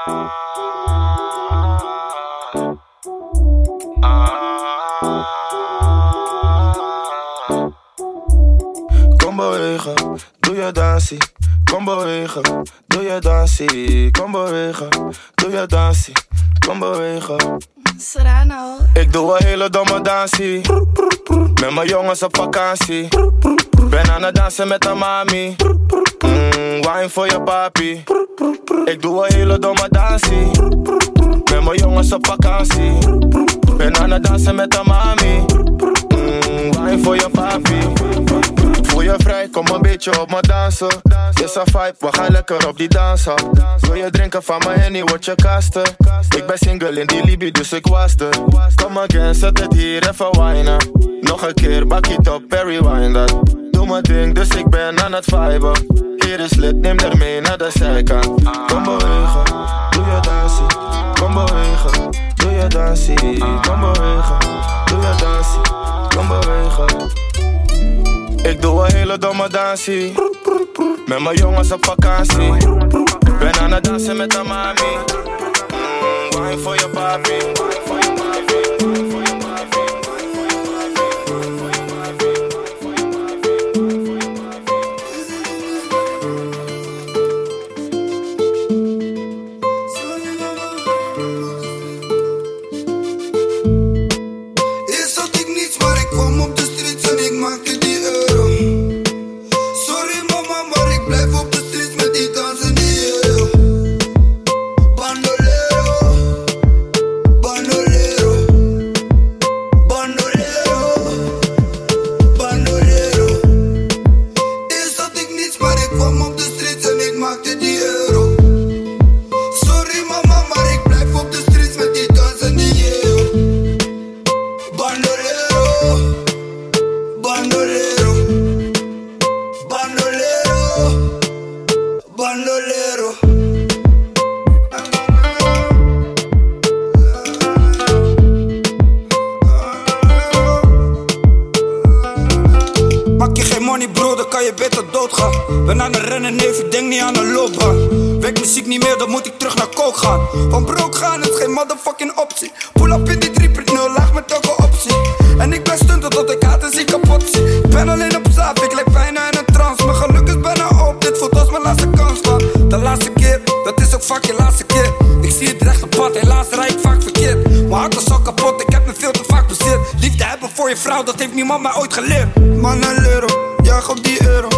Kom bewegen, doe je dansie. Kom bewegen, doe je dansie. Kom bewegen, doe je dansie. Kom bewegen. Serrano. Ik doe een hele domme dansie. Met mijn jongens op vakantie. Ben aan het dansen met de mami. Mm, wine voor je papi. Ik doe een hele domme dansie. Met mijn jongens op vakantie. Ben aan het dansen met de mami. Mm, wine voor je papi. Je vrij, kom een beetje op me dansen. Is een vibe, we gaan lekker op die dansen. Wil je drinken van mijn henny, word je kasten. Ik ben single in die Libi, dus ik was er. Kom again, zet het hier even wijnen. Nog een keer, bak it op, Perry dat. Doe mijn ding, dus ik ben aan het viben. Hier is lid, neem er mee naar de zijkant. Kom bewegen, doe je dansie. Kom bewegen, doe je dansie. Kom bewegen, doe je dansie. Kom bewegen. Ik doe een hele domme dansie. Met mijn jongens op vakantie. Ben aan het dansen met de mami. Mm, wine voor je papi. Doodgaan Ben aan het rennen, neef, ik denk niet aan een loopbaan. Werk muziek niet meer, dan moet ik terug naar kook gaan. Van broek gaan is geen motherfucking optie. Pull up in die 3.0, laag met elke optie. En ik ben stunten tot ik haat en zie kapot zie. Ik ben alleen op zaap, ik lijk bijna in een trance. Mijn geluk is bijna op, dit voelt als mijn laatste kans man. De laatste keer, dat is ook vaak je laatste keer. Ik zie het rechte pad, helaas rijd ik vaak verkeerd. Mijn hart is al kapot, ik heb me veel te vaak bezit Liefde hebben voor je vrouw, dat heeft niemand mij ooit geleerd. Man een euro, jaag op die euro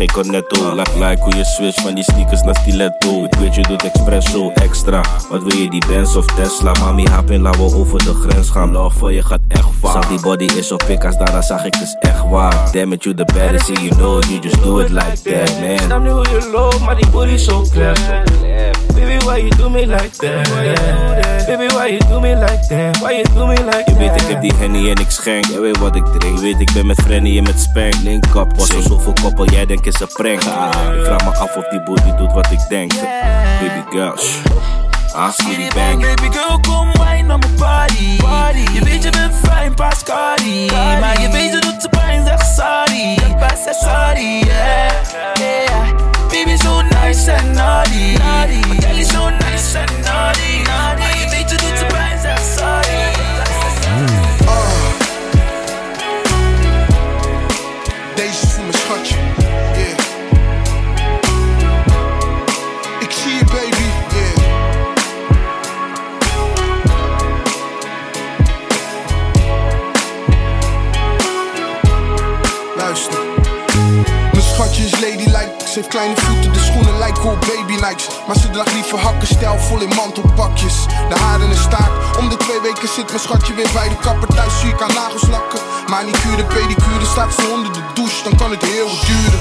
geen cornetto. Like, like hoe je switch van die sneakers naar stiletto. Ik weet je doet expresso, extra. Wat wil je, die Benz of Tesla? Mami, hap in, laten we over de grens gaan. Love voor je gaat echt vaak. Zag die body is op als daarna zag ik dus echt waar. Damn it, you the baddest, you know you just do it like that, man. Snap niet hoe je loopt, maar die booty klep. Baby, why you do me like that? Baby, why you do me like that? Why you do me like Je that? weet ik heb die henny en ik schenk. Je weet wat ik drink. Je weet ik ben met Frenny en met Spank. Link up, was er zoveel koppel. Jij denkt is een prank. Ik vraag me af of die booty doet wat ik denk. Baby girl shh. Ah, skitty bang Baby girl, kom wine op mijn body. Je weer bij de kapper. Thuis zie ik aan nagels lakken. Manicure, pedicure, staat ze onder de douche. Dan kan het heel duren.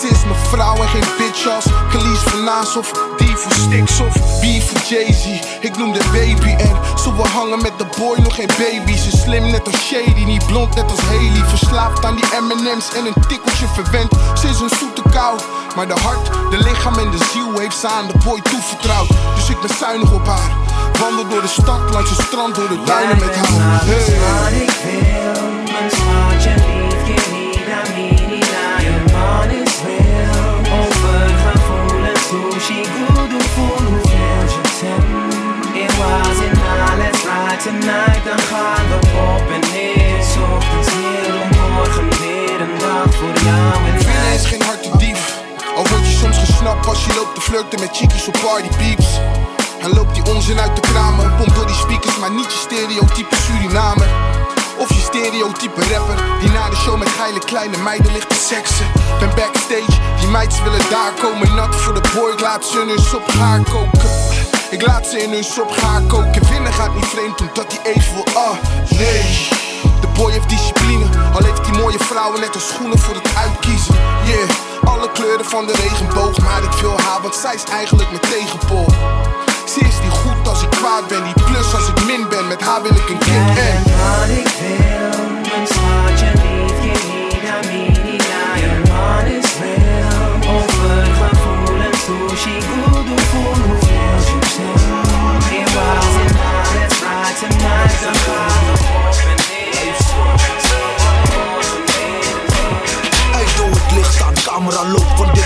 Ze is mijn vrouw en geen bitch als Khalees van Naas of die voor Stix of B voor Jay-Z. Ik noem de baby en ze wil hangen met de boy, nog geen baby. Ze slim net als Shady, niet blond net als Haley. Verslaafd aan die M&M's en een tikkeltje verwend. Ze is een zoete kou, maar de hart, de lichaam en de ziel heeft ze aan de boy toevertrouwd. Dus ik ben zuinig op haar. Wandel door de stad, langs het strand, door de duinen met haar. Hey. Wat ik wil, mijn schatje lief, je niet aan mij, niet aan je man is real. Over gevoelens, sushi, good voel hoeveel je t'aime. It was in let's ride tonight, dan gaan we op en neer. Ochtends hier om morgen weer een dag voor jou en mij. is geen harte dief. Al word je soms gesnapt als je loopt te flirten met chickies op party peeps. En loopt die onzin uit de kramen. Pompt door die speakers, maar niet je stereotype Surinamer. Of je stereotype rapper die na de show met geile kleine meiden ligt te seksen. Ben backstage, die meiden willen daar komen. Nat voor de boy, ik laat ze in hun sop gaar koken. Ik laat ze in hun sop gaar koken. Winnen gaat niet vreemd omdat hij even wil, ah, nee. De boy heeft discipline, al heeft hij mooie vrouwen net als schoenen voor het uitkiezen. Yeah, alle kleuren van de regenboog, maar ik wil haar, want zij is eigenlijk mijn tegenpool. Ze is niet goed als ik kwaad ben, die plus als ik min ben. Met haar wil ik een kind en. wat ik wil, mijn schatje lief, je niet aan mij, niet aan je man is real. Over gevoelens, sushi, hoeveel in doe het licht aan, camera loopt, want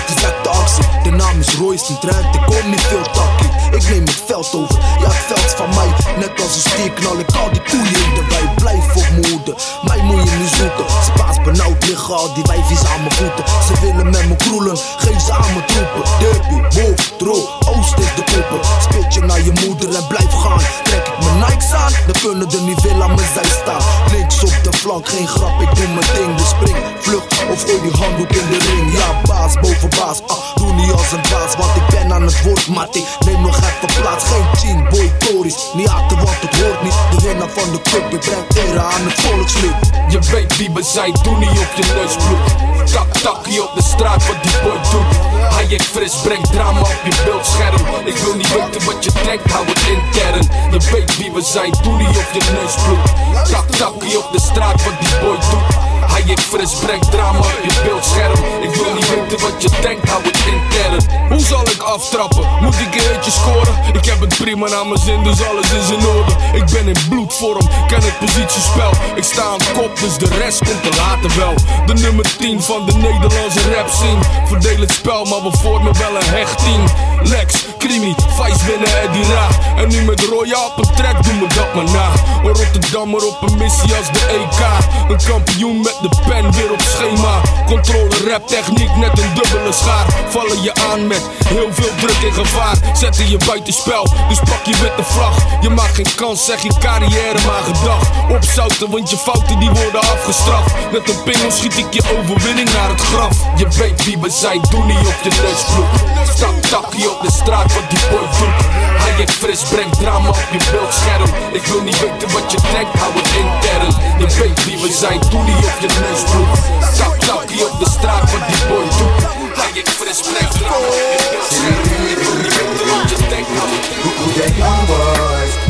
De naam is Royce, trend, ik kom niet veel takkie. Ik neem het veld over, ja het veld van mij. Net als een stier knal ik al die koeien in de wei. Blijf op hoede, mij moet je niet zoeken. Spaas benauwd liggen al die wijfjes aan mijn voeten. Ze willen met me kroelen, geef ze aan mijn troepen. Deppie, bof, dro, oost is de koppen. Spit je naar je moeder en blijf gaan. Trek ik mijn Nikes aan, dan kunnen er niet veel aan mijn zij staan. Links op de flank, geen grap, ik doe mijn ding. Dus spring, vlucht of gooi die handdoek in de ring. Ja, baas boven baas, ah, doe niet als een baas. Want ik ben aan het woord, Matty. Neem nog even plaats, geen team, boy, Tories. Niet haten, want het hoort niet. De winnaar van de cup, ik breng ere aan het volkslied. Je weet wie we zijn, doe niet op je neus bloed. Tak takkie op de straat, wat die boy doet. Ik fris, brengt drama op je beeldscherm. Ik wil niet weten wat je denkt, hou het intern. Je weet wie we zijn, doe niet op je neus bloed. Tak takkie op de straat, wat die boy doet. Hij fris, brengt drama op je beeldscherm. Ik wil niet weten wat je denkt, hou het intern. Hoe zal ik aftrappen? Moet ik een eentje scoren? Ik heb het prima naar mijn zin, dus alles is in orde. Ik ben in bloedvorm, ken het positiespel. Ik sta aan kop, dus de rest komt er later wel. De nummer 10 van de Nederlandse rap scene. Verdeel het spel, maar we vormen wel een hecht team. Lex, Creamy, Vice winnen Eddie Ra. En nu met Roya op een track, doen we dat maar na. Een Rotterdammer op een missie als de EK. Een kampioen met de pen weer op schema. Controle, rap, techniek, net een dubbele schaar. Vallen je aan met heel veel druk en gevaar. Zetten je buitenspel, dus pak je witte vlag. Je maakt geen kans, zeg je carrière maar gedag. Opzouten, want je fouten die worden afgestraft. Met een pingel schiet ik je overwinning naar het graf. Je weet wie we zijn, doe niet op je neusvloek. Stap takkie op de straat, wat die boy doet. Hij ik fris, brengt drama op je beeldscherm. Ik wil niet weten wat je denkt, hou het intern. Je weet wie we zijn, doe niet op je neusvloek. Stap takkie op de straat, wat die boy doet. Hij ik fris, brengt drama op je beeldscherm. Ik wil niet weten wat je denkt, hou het intern.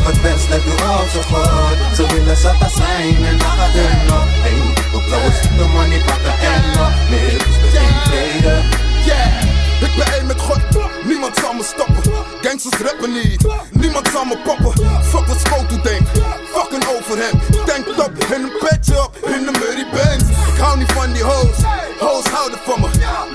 De het best nu al zo goed Ze willen zatta zijn en dan gaat er nog Hey, op blauwe de money pakken en nog meer we in vrede Yeah, ik ben één met God, niemand zal me stoppen. Gangsters rappen niet, niemand zal me poppen. Fuck wat Scoto denkt, fucking over hem. Tank top en een petje op in de Murray Benz. Ik hou niet van die hoes, hoes houden van me.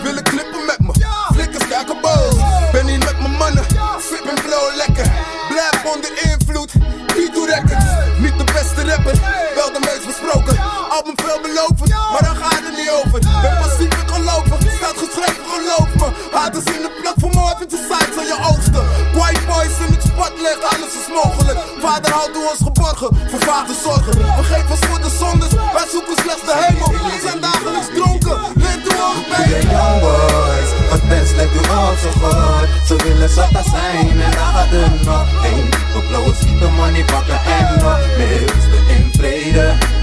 Willen klippen met me, flikkers kijken boos. Ben niet met mijn mannen, sip en blow lekker. Blijf onder invloed, Tito Records. Niet de beste rapper, wel de meest besproken. Album veelbelovend, maar daar gaat het niet over. Ben passief en gelovig, staat geschreven geloof me. Haters in de plek voor moord met de sites aan je oogsten. White boys in het spot leggen, alles is mogelijk. Vader houdt door ons geborgen, vervaagde zorgen. Vergeet ons voor de zondes, wij zoeken slechts de hemel. We zijn dagelijks dronken, leer door ons Hoe de young boys, het best lijkt nu al zo goed Ze willen zatta zijn en dan gaat er nog Hey, op blauwe de money pakken en nog meer we in vrede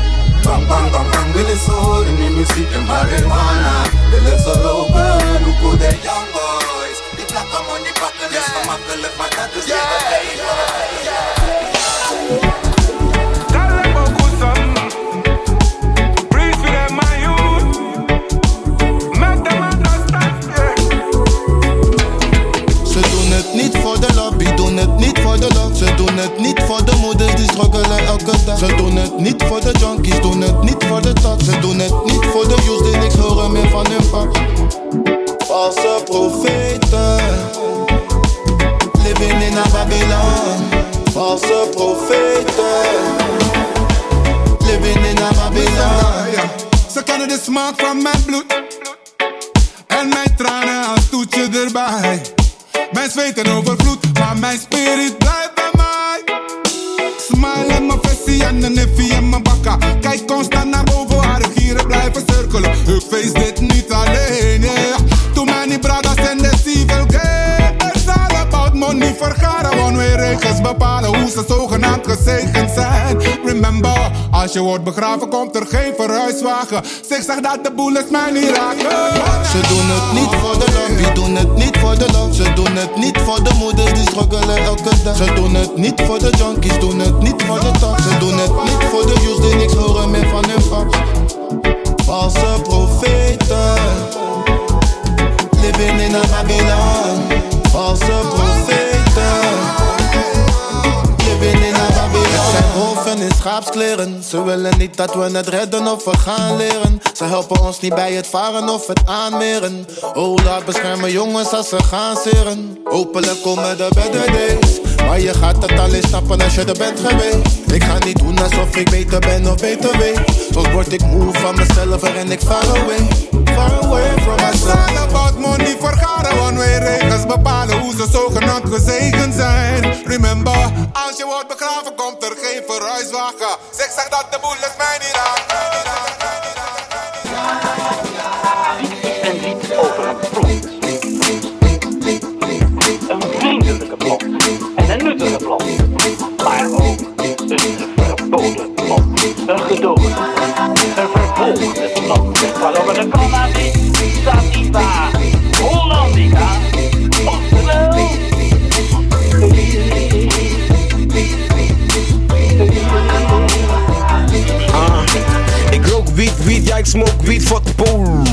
Bang, bang, bang, bang, willen ze horen in muziek en marijuana Willen ze lopen, hoe de young boys Die plakken money pakken is gemakkelijk, maar dat is niet het leven Ze doen het niet voor de moeders die struggelen elke dag. Ze doen het niet voor de junkies, doen het niet voor de tak. Ze doen het niet voor de youths die niks horen meer van hun pap. Valse profeten, living in a Babylon. Valse profeten, living in a Babylon. Ze kennen de smaak van mijn bloed En mijn tranen als toetje erbij Mijn zweten overvloed, maar mijn spirit blijft Smile en mijn versie en een niffie en mijn bakka. Kijk constant naar boven, haar gieren blijven cirkelen. Ik face dit niet alleen, regels bepalen hoe ze zogenaamd gezegend zijn Remember, als je wordt begraven komt er geen verhuiswagen Zeg zeg dat de bullets mij niet raken Ze doen het niet voor de lobby, doen het niet voor de love. Ze doen het niet voor de moeders die struggelen elke dag. Ze doen het niet voor de junkies, doen het niet voor de tak. Ze doen het niet voor de youths die niks horen meer van hun pap. Valse profeten, living in a Babylon. Valse In schaapskleren. Ze willen niet dat we het redden of we gaan leren. Ze helpen ons niet bij het varen of het aanmeren. Oh, laat beschermen jongens als ze gaan zeren. Hopelijk komen de better days. Maar je gaat het alleen snappen als je er bent geweest. Ik ga niet doen alsof ik beter ben of beter weet. Soms word ik moe van mezelf en ik far away. Far away from myself. all about money vergaren One-way regels bepalen hoe ze zogenaamd gezegend zijn. Remember, als je wordt begraven komt er geen verhuiswagen Zeg zeg dat de bullets mij niet raken Een vriendelijke blok. En een nuttige blok. Weed, fuck pole.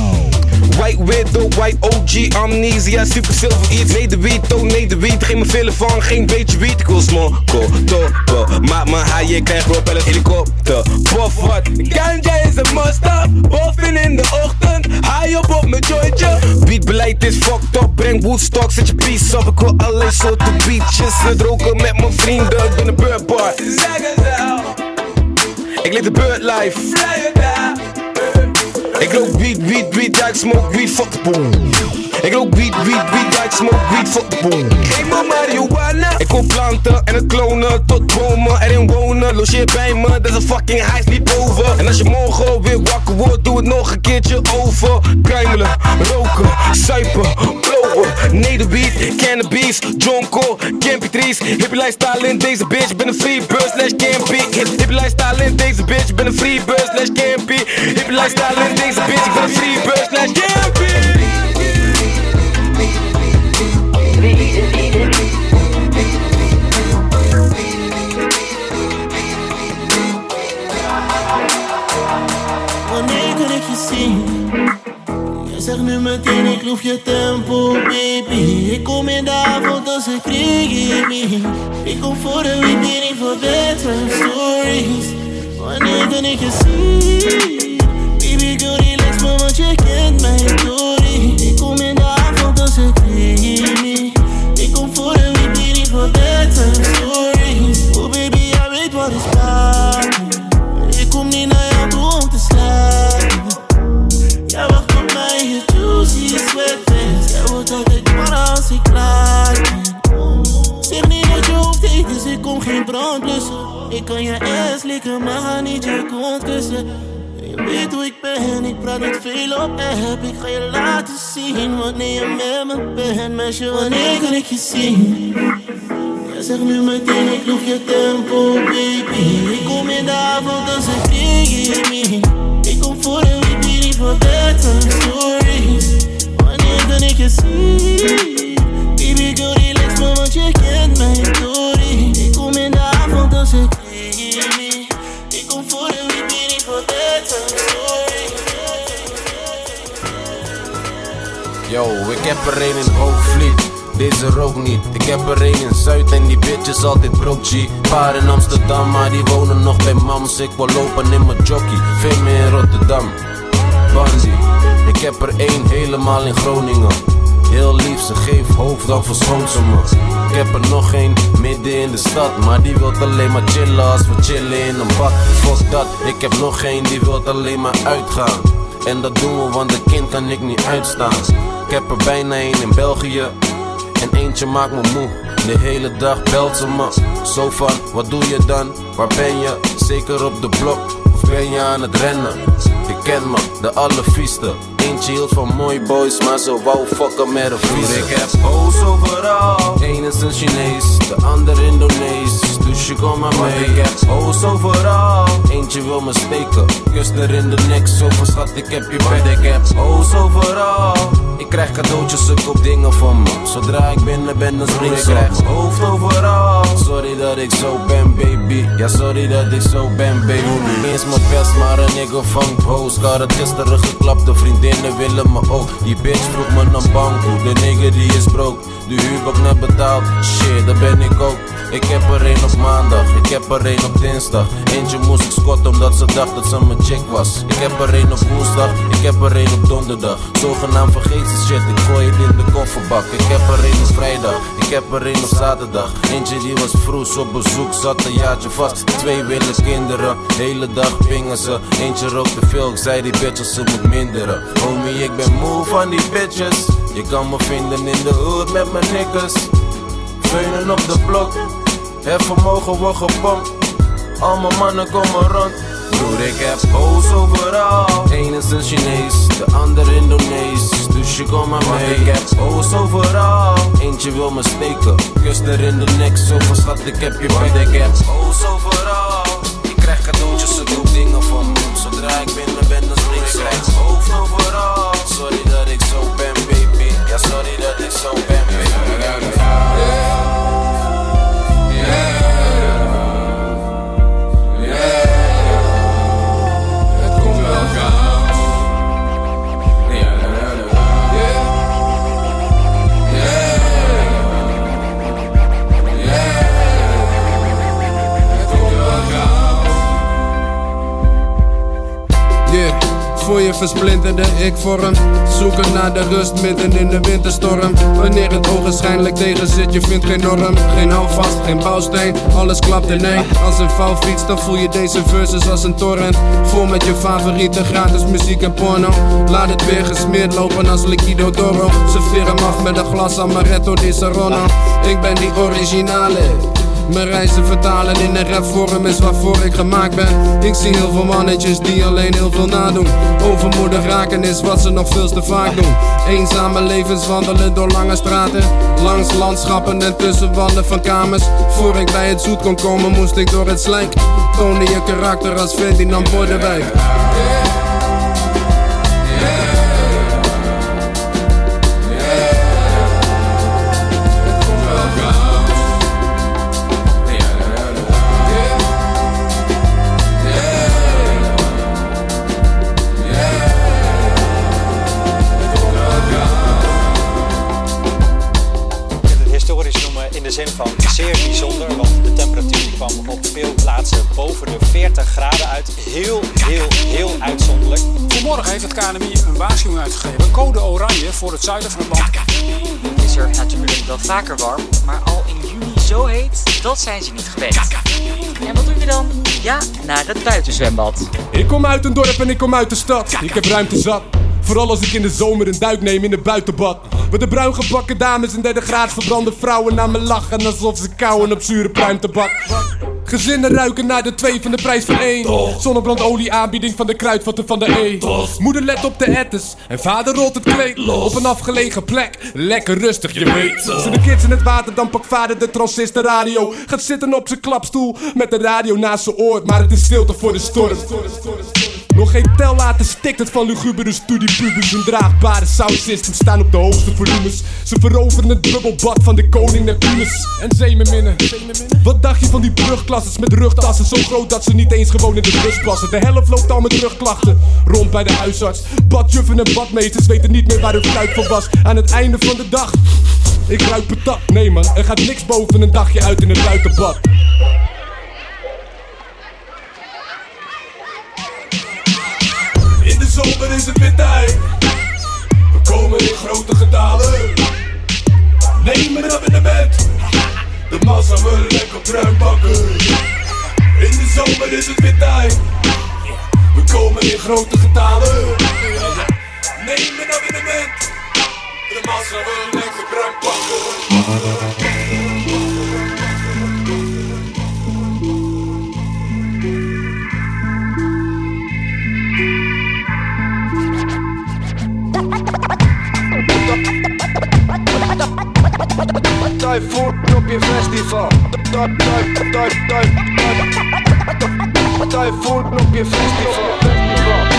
White widow, white OG, amnesia, super silver iets. Nee de weed, oh nee de weed, geen me veel van, geen beetje weed. Ik wil smoken, toppen, maak me high, je krijgt een helikopter. Bof wat, ganja is een must-up, boffin in de ochtend, high op op mijn jointje. Beat beleid het is fucked up. Breng Woodstock, zet je piece op. Ik wil alleen soorten beaches. Het roken met mijn vrienden. Ik ben een beurtbar. Ik leef de bird life. Ik loop weed, weed, weed, ja ik smoke weed, fuck boom. Ik loop weed, weed, weed, ja ik smoke weed, the boom. Me marihuana. Ik koop planten en het klonen tot bomen erin wonen. Logeer bij me, dat is een fucking huis niet boven. En als je morgen weer wakker wordt, doe het nog een keertje over. Kruimelen, roken, suipen, blowen. Nederweed, cannabis, jonko, campy trees. Hippie lifestyle in deze bitch, ben een free bird slash campy. Hippie lifestyle in deze bitch, ben een free bird slash campy. Hippie lifestyle in deze bitch, ik ben een free bird slash campy. Wanneer kan ik je zien? Jij zegt nu meteen, ik loef je tempo, baby. Ik kom in de avond als een me. Ik kom voor de weekend, voor bedtime stories. Wanneer kan ik je zien? Baby, ik wil relax me, want je kent mijn story. Maar ga niet je kont kussen. Je weet hoe ik ben, ik praat niet veel op app. Ik ga je laten zien wanneer je met me bent. Meisje, wanneer kan ik je zien? Jij zegt nu meteen, ik loef je tempo, baby. Ik kom in de avond als een me. Ik kom voor een niet voor bedtime stories. Wanneer kan ik je zien? Heb er een in Hoogvliet. Deze rook niet. Ik heb er een in Zuid en die bitch is altijd G. Paar in Amsterdam, maar die wonen nog bij mams. Ik wil lopen in mijn jockey, veel meer in Rotterdam. Bandy, ik heb er één helemaal in Groningen. Heel lief, ze geeft hoofd, dan verschoont ze me. Ik heb er nog één midden in de stad, maar die wilt alleen maar chillen als we chillen in een bad. Fuck dat, ik heb nog één die wilt alleen maar uitgaan. En dat doen we, want de kind kan ik niet uitstaan. Ik heb er bijna één in België. En eentje maakt me moe. De hele dag belt ze me. Zo van, wat doe je dan? Waar ben je? Zeker op de blok. Of ben je aan het rennen? Je kent me, de allervieste. Eentje hield van mooie boys, maar ze wou fucken met een vieze. Ik heb hoes overal. Eén is een Chinees, de ander Indonees. Je kom maar mee. Ik heb overal. Eentje wil me steken. Kus er in de nek, zo van schat, ik heb je bed. Ik heb hoes overal. Ik krijg cadeautjes, ik koop dingen van me. Zodra ik binnen ben, dan spring ik krijg hoofd overal. Sorry dat ik zo ben, baby. Ja, sorry dat ik zo ben, baby. Eens mijn best, maar een nigga vangt. Ik had het gisteren geklapt, de vriendinnen willen me ook. Die bitch vroeg me een banko, de nigger die is broke. De huur net betaald, shit, dat ben ik ook. Ik heb er een op maandag, ik heb er een op dinsdag. Eentje moest ik squatten omdat ze dacht dat ze mijn chick was. Ik heb er een op woensdag, ik heb er een op donderdag. Zogenaamd vergeet ze shit, ik gooi het in de kofferbak. Ik heb er een op vrijdag, ik heb er een op zaterdag. Eentje die was vroeg op bezoek, zat een jaartje vast. Twee willen kinderen, hele dag pingen ze. Eentje rookt te veel, ik zei die bitches ze moet minderen. Homie, ik ben moe van die bitches. Je kan me vinden in de hood met mijn niggas. Veunen op de blok, het vermogen wordt gepompt. Al mijn mannen komen rond. Broer, ik heb hoes overal. Eén is een Chinees, de ander Indonees. Dus je kom maar mee. Ik heb hoes overal. Eentje wil me steken. Kus er in de nek, zo van schat, ik heb je bed. Ik heb hoes overal. Ik krijg cadeautjes, ik koop dingen van me. Zodra ik binnen ben, dan spring ik. Ik krijg hoofd overal. Sorry dat ik zo ben, baby. Ja, sorry dat ik zo ben, baby. Versplinterde ik vorm. Zoeken naar de rust midden in de winterstorm. Wanneer het ogenschijnlijk tegen zit, je vindt geen norm. Geen houvast, geen bouwsteen, alles klapt in één. Als een vouwfiets, dan voel je deze verses als een torrent. Vol met je favoriete gratis muziek en porno. Laat het weer gesmeerd lopen als Liquido Doro. Serveer hem af met een glas amaretto di Saronno. Ik ben die originale. Mijn reizen vertalen in een rapvorm is waarvoor ik gemaakt ben. Ik zie heel veel mannetjes die alleen heel veel nadoen. Overmoedig raken is wat ze nog veel te vaak doen. Eenzame levens wandelen door lange straten. Langs landschappen en tussen wanden van kamers. Voor ik bij het zoet kon komen, moest ik door het slijk. Toonde je karakter als Ferdinand Bordewijk. Heel, heel, heel uitzonderlijk. Vanmorgen heeft het KNMI een waarschuwing uitgegeven. Code oranje voor het zuiden van het land. Het is er natuurlijk wel vaker warm, maar al in juni zo heet, dat zijn ze niet gewend. En wat doe je dan? Ja, naar het buitenzwembad. Ik kom uit een dorp en ik kom uit de stad. Ik heb ruimte zat. Vooral als ik in de zomer een duik neem in een buitenbad. Waar de bruin gebakken dames en derde graad verbrande vrouwen naar me lachen alsof ze kauwen op zure pruimtebak. Gezinnen ruiken naar de twee van de prijs van één. Zonnebrandolie aanbieding van de kruidvatten van de E. Moeder let op de ettes en vader rolt het kleed op een afgelegen plek. Lekker rustig, je weet. Zijn de kids in het water, dan pakt vader de transistorradio. Gaat zitten op zijn klapstoel met de radio naast zijn oor. Maar het is stilte voor de storm. Nog geen tel later stikt het van lugubere studiepubers. Hun draagbare soundsystems staan op de hoogste volumes. Ze veroveren het bubbelbad van de koning Neptunus. En zeemerminnen. Wat dacht je van die brugklasses met rugtassen zo groot dat ze niet eens gewoon in de bus passen? De helft loopt al met rugklachten rond bij de huisarts. Badjuffen en badmeesters weten niet meer waar hun fruit voor was. Aan het einde van de dag. Ik ruik patat. Nee man, er gaat niks boven een dagje uit in het buitenbad. Zomer is het weer tijd. We komen in grote getalen. Neem een abonnement. De massa willen lekker bruin bakken. In de zomer is het weer tijd. We komen in grote getalen. Neem een abonnement. De massa willen lekker bruin bakken. Daj full dupie festival festival Festival.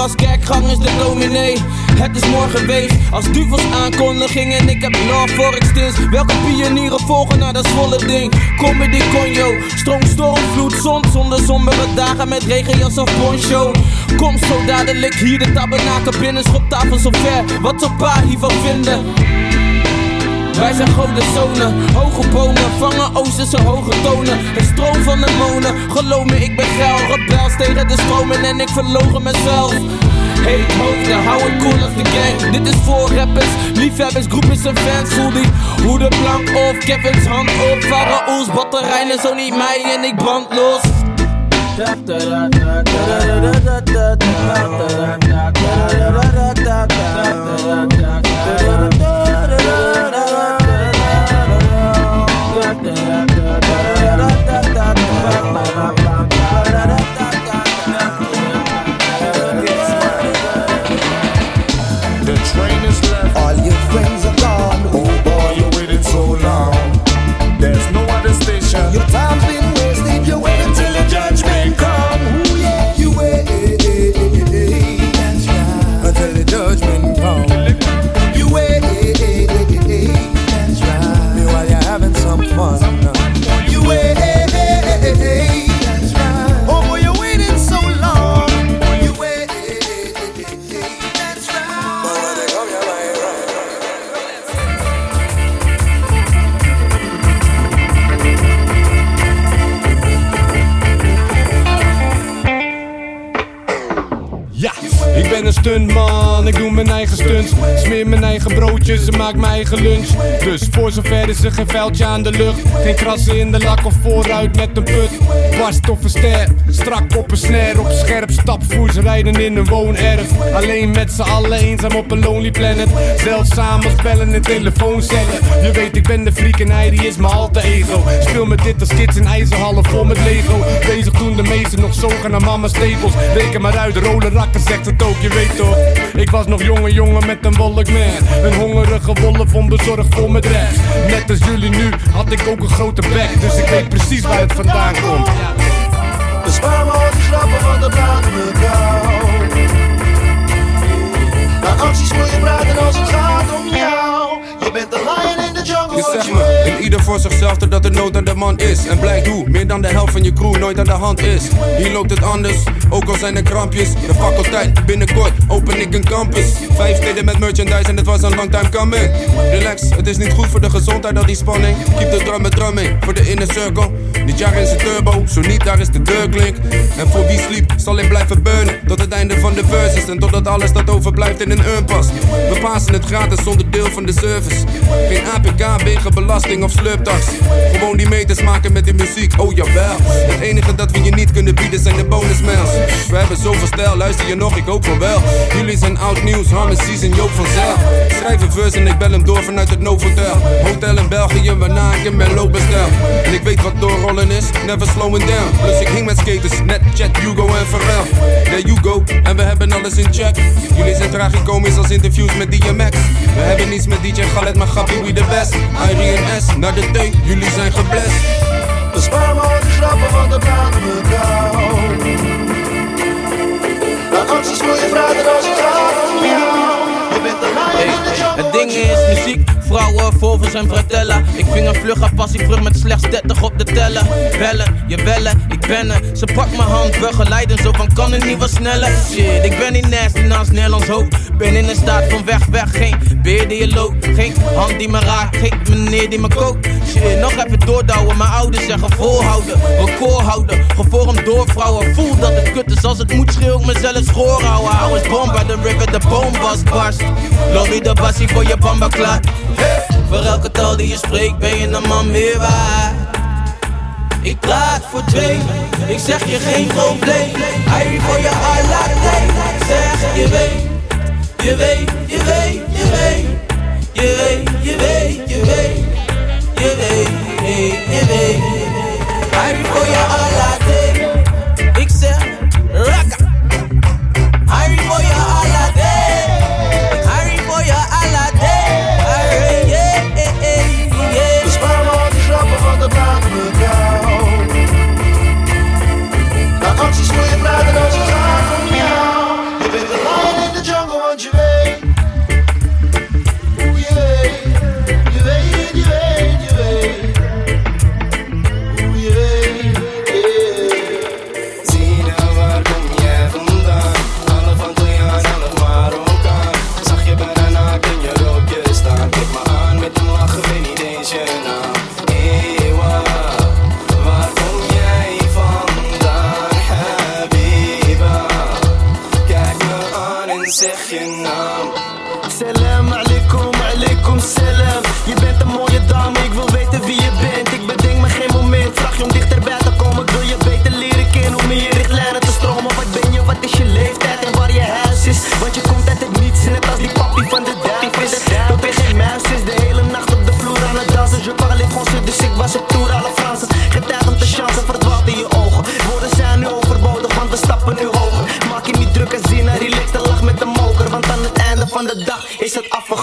Als kerkgang is de dominee. Het is morgen wees als duvels aankondiging. En ik heb love voor extins. Welke pionieren volgen naar dat volle ding? Comedy conjo, stroom, storm, vloed, zon. Zonder sombere dagen met regenjas of poncho. Kom zo dadelijk hier de tabernakel binnen. Schoptafel zo ver, wat zou pa hiervan vinden? Wij zijn zonen, hoge bomen, vangen oosterse hoge tonen. Een stroom van de monen, geloof me, ik ben geil. Rebels tegen de stromen en ik verlogen mezelf. Hey hoofden, hou het cool als de gang. Dit is voor rappers, liefhebbers, groepjes en fans. Voel die hoe de plank op, Kevin's hand op. Farao's batterijen, zo niet mij en ik brand los. Eigen broodjes en maak mijn eigen lunch. Dus voor zover is er geen vuiltje aan de lucht. Geen krassen in de lak of vooruit met een put. Barst of een ster, strak op een snare. Op scherp stapvoers rijden in een woonerf. Alleen met z'n allen eenzaam op een lonely planet. Zeldzaam als bellen in telefooncellen. Je weet, ik ben de freak en hij die is mijn alter ego. Speel met dit als kids in ijzerhallen vol met Lego. Bezig toen de meesten nog zogen naar mama's stapels. Reken maar uit, rode rakken zegt het ook, je weet toch. Ik was nog jonge jongen met een wolkman. Een hongerige wolf onbezorgd vol met rest. Net als jullie nu had ik ook een grote bek. Dus ik weet precies waar het vandaan komt. Bespaar me al die grappen, want dan praten we kou. Naar acties wil je praten als het gaat om jou. Je bent de lion Je zegt me, in ieder voor zichzelf totdat er nood aan de man is. En blijkt hoe, meer dan de helft van je crew nooit aan de hand is. Hier loopt het anders, ook al zijn er krampjes. De faculteit, binnenkort open ik een campus. Vijf steden met merchandise en het was een long time coming. Relax, het is niet goed voor de gezondheid al die spanning. Keep de drum met drumming, voor de inner circle. Dit jaar is het turbo, zo niet daar is de deurklink. En voor wie sliep, zal ik blijven burnen. Tot het einde van de verses en totdat alles dat overblijft in een urn past. We passen het gratis zonder deel van de service. Geen APK, wegen, belasting of slurptax. Gewoon die meters maken met die muziek, oh jawel. Het enige dat we je niet kunnen bieden zijn de bonusmails. We hebben zoveel stijl, luister je nog, ik hoop van wel. Jullie zijn oud nieuws, Harmonies en Joop van Zijl. Schrijf een verse en ik bel hem door vanuit het Novotel. Hotel in België, waarna ik een Merlot bestel. En ik weet wat doorrollen is, never slowing down. Plus ik hing met skaters, net Chet, Hugo en Pharrell. There you go, en we hebben alles in check. Jullie zijn tragicomisch als interviews met DMX. We hebben niets met DJ Khaled, maar Gappie, we the best. Irie en S, naar de T, jullie zijn geblest. Bespaar me al die grappen, want dan praten we kou. Naar acties wil je praten als het gaat om jou. Je bent de the jungle, Het ding is muziek, vrouwen vol van zijn fratella. Ik ving een vlugge passie vlug met slechts 30 op de teller. Bellen, je bellen, ik ben. Ze pakt mijn hand, begeleiden zo van kan het niet wat sneller. Shit, ik ben niet nasty naast Nederlands hoop. Ben in een staat van weg, weg, geen beer die je loopt. Geen hand die me raakt, geen meneer die me kookt. Shit, nog even doordouwen, mijn ouders zeggen volhouden. Record houden, gevormd door vrouwen. Voel dat het kut is als het moet, schreeuw ik mezelf schoor houden. Hou eens bom bij de river, de boom was barst. Lobby de bassie voor je bamba klaar. Voor elke taal die je spreekt ben je een man meer waard. Ik praat voor twee, ik zeg je geen probleem. Hij voor je Allah Zeg je weet, je weet, je weet, je weet. Je weet, je weet, je weet. Je weet, je weet. Hij voor je Allah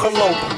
is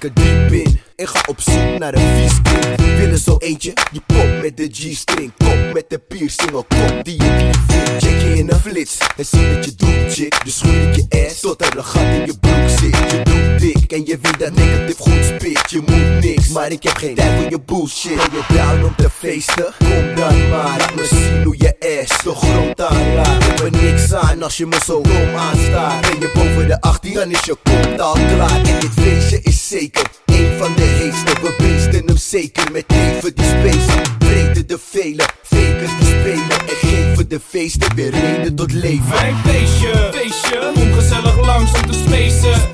En diep in. Ik ga op zoek naar een vies kind. Willen zo eentje die pop met de G-string, kop met de piercing, een kop die ik lief vind. Check je in een flits en zie dat je doet, chick. Dus schud ik je ass tot er een gat in je broek zit. Je doet dik en je weet dat negatief goed spit. Je moet niks, maar ik heb geen tijd voor je bullshit. Ben je down om te feesten? Kom dan maar, laat me zien hoe je ass de grond aanraakt. Ik er niks aan als je me zo dom aanstaat. Ben je boven de 18, dan is je kont al klaar. En dit feestje is zeker een van de heetste. We beesten hem zeker met even die space. Breden de velen, fakers die spelen. En geven de feesten weer reden tot leven. Mijn feestje, feestje, kom gezellig langs om te spacen.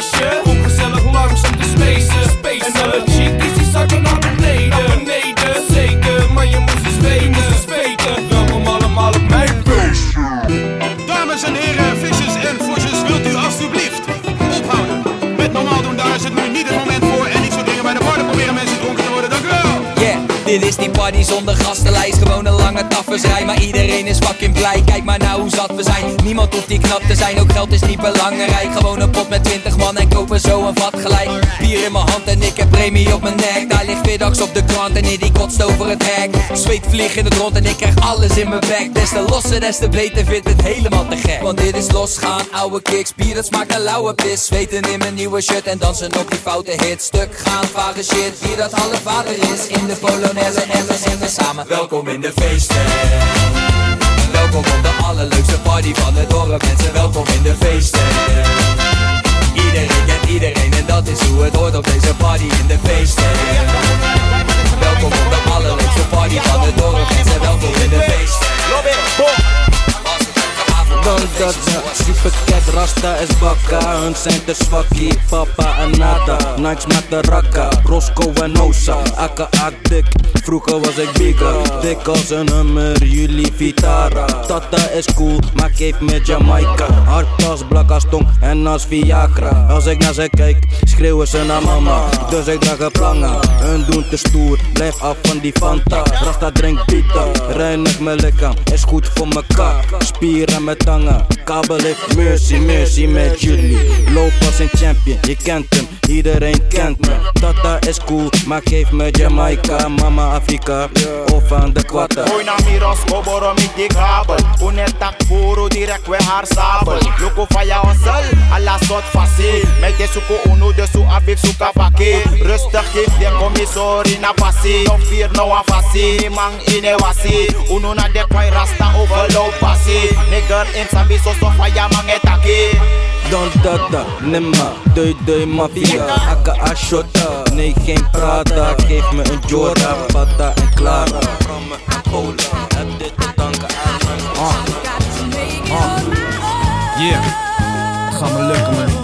Feestje. Kom gezellig langs om te spacen. spacen. En alle chickies die zakken naar beneden. Naar beneden. Zeker, man je moest eens weten. Moest eens weten. Welkom allemaal op mijn feestje. Dames en heren, vissers en vosjes, wilt u alstublieft ophouden met normaal doen? Daar is het nu niet het moment voor en niet zo dingen bij de bar. Dan proberen mensen dronken te worden. Dank u wel. Yeah, dit is die party zonder gastenlijst Gewoon een lange taffersrij, maar iedereen is fucking blij. Kijk maar nou hoe zat we zijn, niemand hoeft die knap te zijn Ook geld is niet belangrijk, gewoon een pot met 20 man En kopen zo een vat gelijk. Bier in mijn hand en ik heb premie op mijn nek. Daar ligt middags op de krant en die kotst over het hek. Zweet vlieg in het rond en ik krijg alles in mijn bek. Des te losser, des te beter, vindt het helemaal te gek. Want dit is losgaan, oude kicks, bier dat smaakt naar lauwe pis. Zweten in mijn nieuwe shirt en dansen op die foute hit Stuk gaan, vage shit, bier dat half vader is. In de Polonaise en we samen. Welkom in de Welkom op de allerleukste party van het dorp. Mensen, welkom in de feesten. Iedereen kent iedereen en dat is hoe het hoort op deze party in de feesten. Welkom op de allerleukste party van het dorp. Mensen, welkom in de feesten Dan dat die pakket Rasta is bakka. Hun zijn te zwakkie, papa en nada. Nights met de rakka, Roscoe en Osa. Aka dik, vroeger was ik bigger. Dik als een hummer, jullie Vitara. Tata is cool, maar geef me Jamaica. Hard als blak als tong en als Viagra. Als ik naar ze kijk, schreeuwen ze naar mama. Dus ik draag een planga, hun doen te stoer Blijf af van die Fanta, Rasta drink pita Reinig mijn lichaam, is goed voor mekaar Spieren met tangen, kabel heeft mercy, mercy met jullie. Loop als een champion, je kent hem, iedereen kent me. Tata is cool, maar geef me Jamaica Mama Afrika, of aan de kwatta Hoy na miros koboro mi dik habel Unetak puro direct we haar sabel. Loko faya hustle, alla sort facile Mete suko uno de su abif suka pake Rustig geef de commissori na passie. No fear no a fassi, mang ine wasi Uno na de kwai rasta overload passie. Nigger in sabi so so faya mang etake Don dada, nimma, dui dui mafia. Aka ashota, nee geen prada. Geef me een Jordan, Pata en Clara. Romme en cola, heb dit te danken aan mijn Yeah, gaat me lukken man.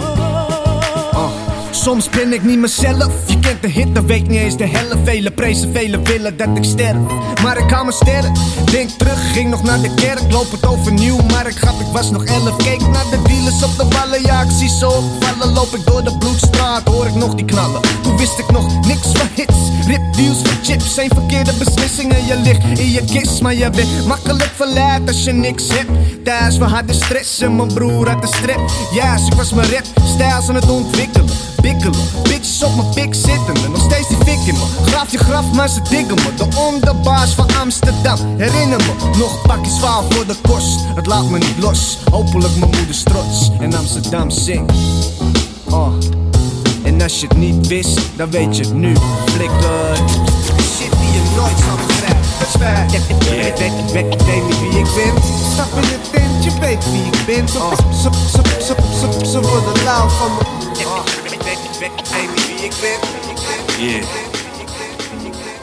Soms ben ik niet mezelf. Je kent de hit, dan weet niet eens de helft. Vele prezen, vele willen dat ik sterf. Maar ik hou me sterren. Denk terug, ging nog naar de kerk. Loop het overnieuw, maar ik grap, ik was nog elf. Keek naar de dealers op de ballen, ja, ik zie ze opvallen. Loop ik door de bloedstraat, hoor ik nog die knallen. Toen wist ik nog niks van hits. Rip deals chips, zijn verkeerde beslissingen. Je ligt in je kist, maar je bent makkelijk verleid als je niks hebt. Thuis, we hadden stress en mijn broer had de strep. Ja, ik was mijn rap, stijl aan het ontwikkelen. Bikkelen, bitches op mijn pik zitten. Nog steeds die fik in me. Graaf je graf, maar ze diggen me. De onderbaas van Amsterdam. Herinner me, nog een pakje zwaar voor de kost. Het laat me niet los. Hopelijk mijn moeder trots. En Amsterdam zingt. Oh. En als je het niet wist, dan weet je het nu. Flikker. Shit die je nooit zal begrijpen. Het spijt. Ik weet, niet wie ik ben. Stap in de tent, je weet wie ik ben. Ze, ze worden lauw van me. Yeah.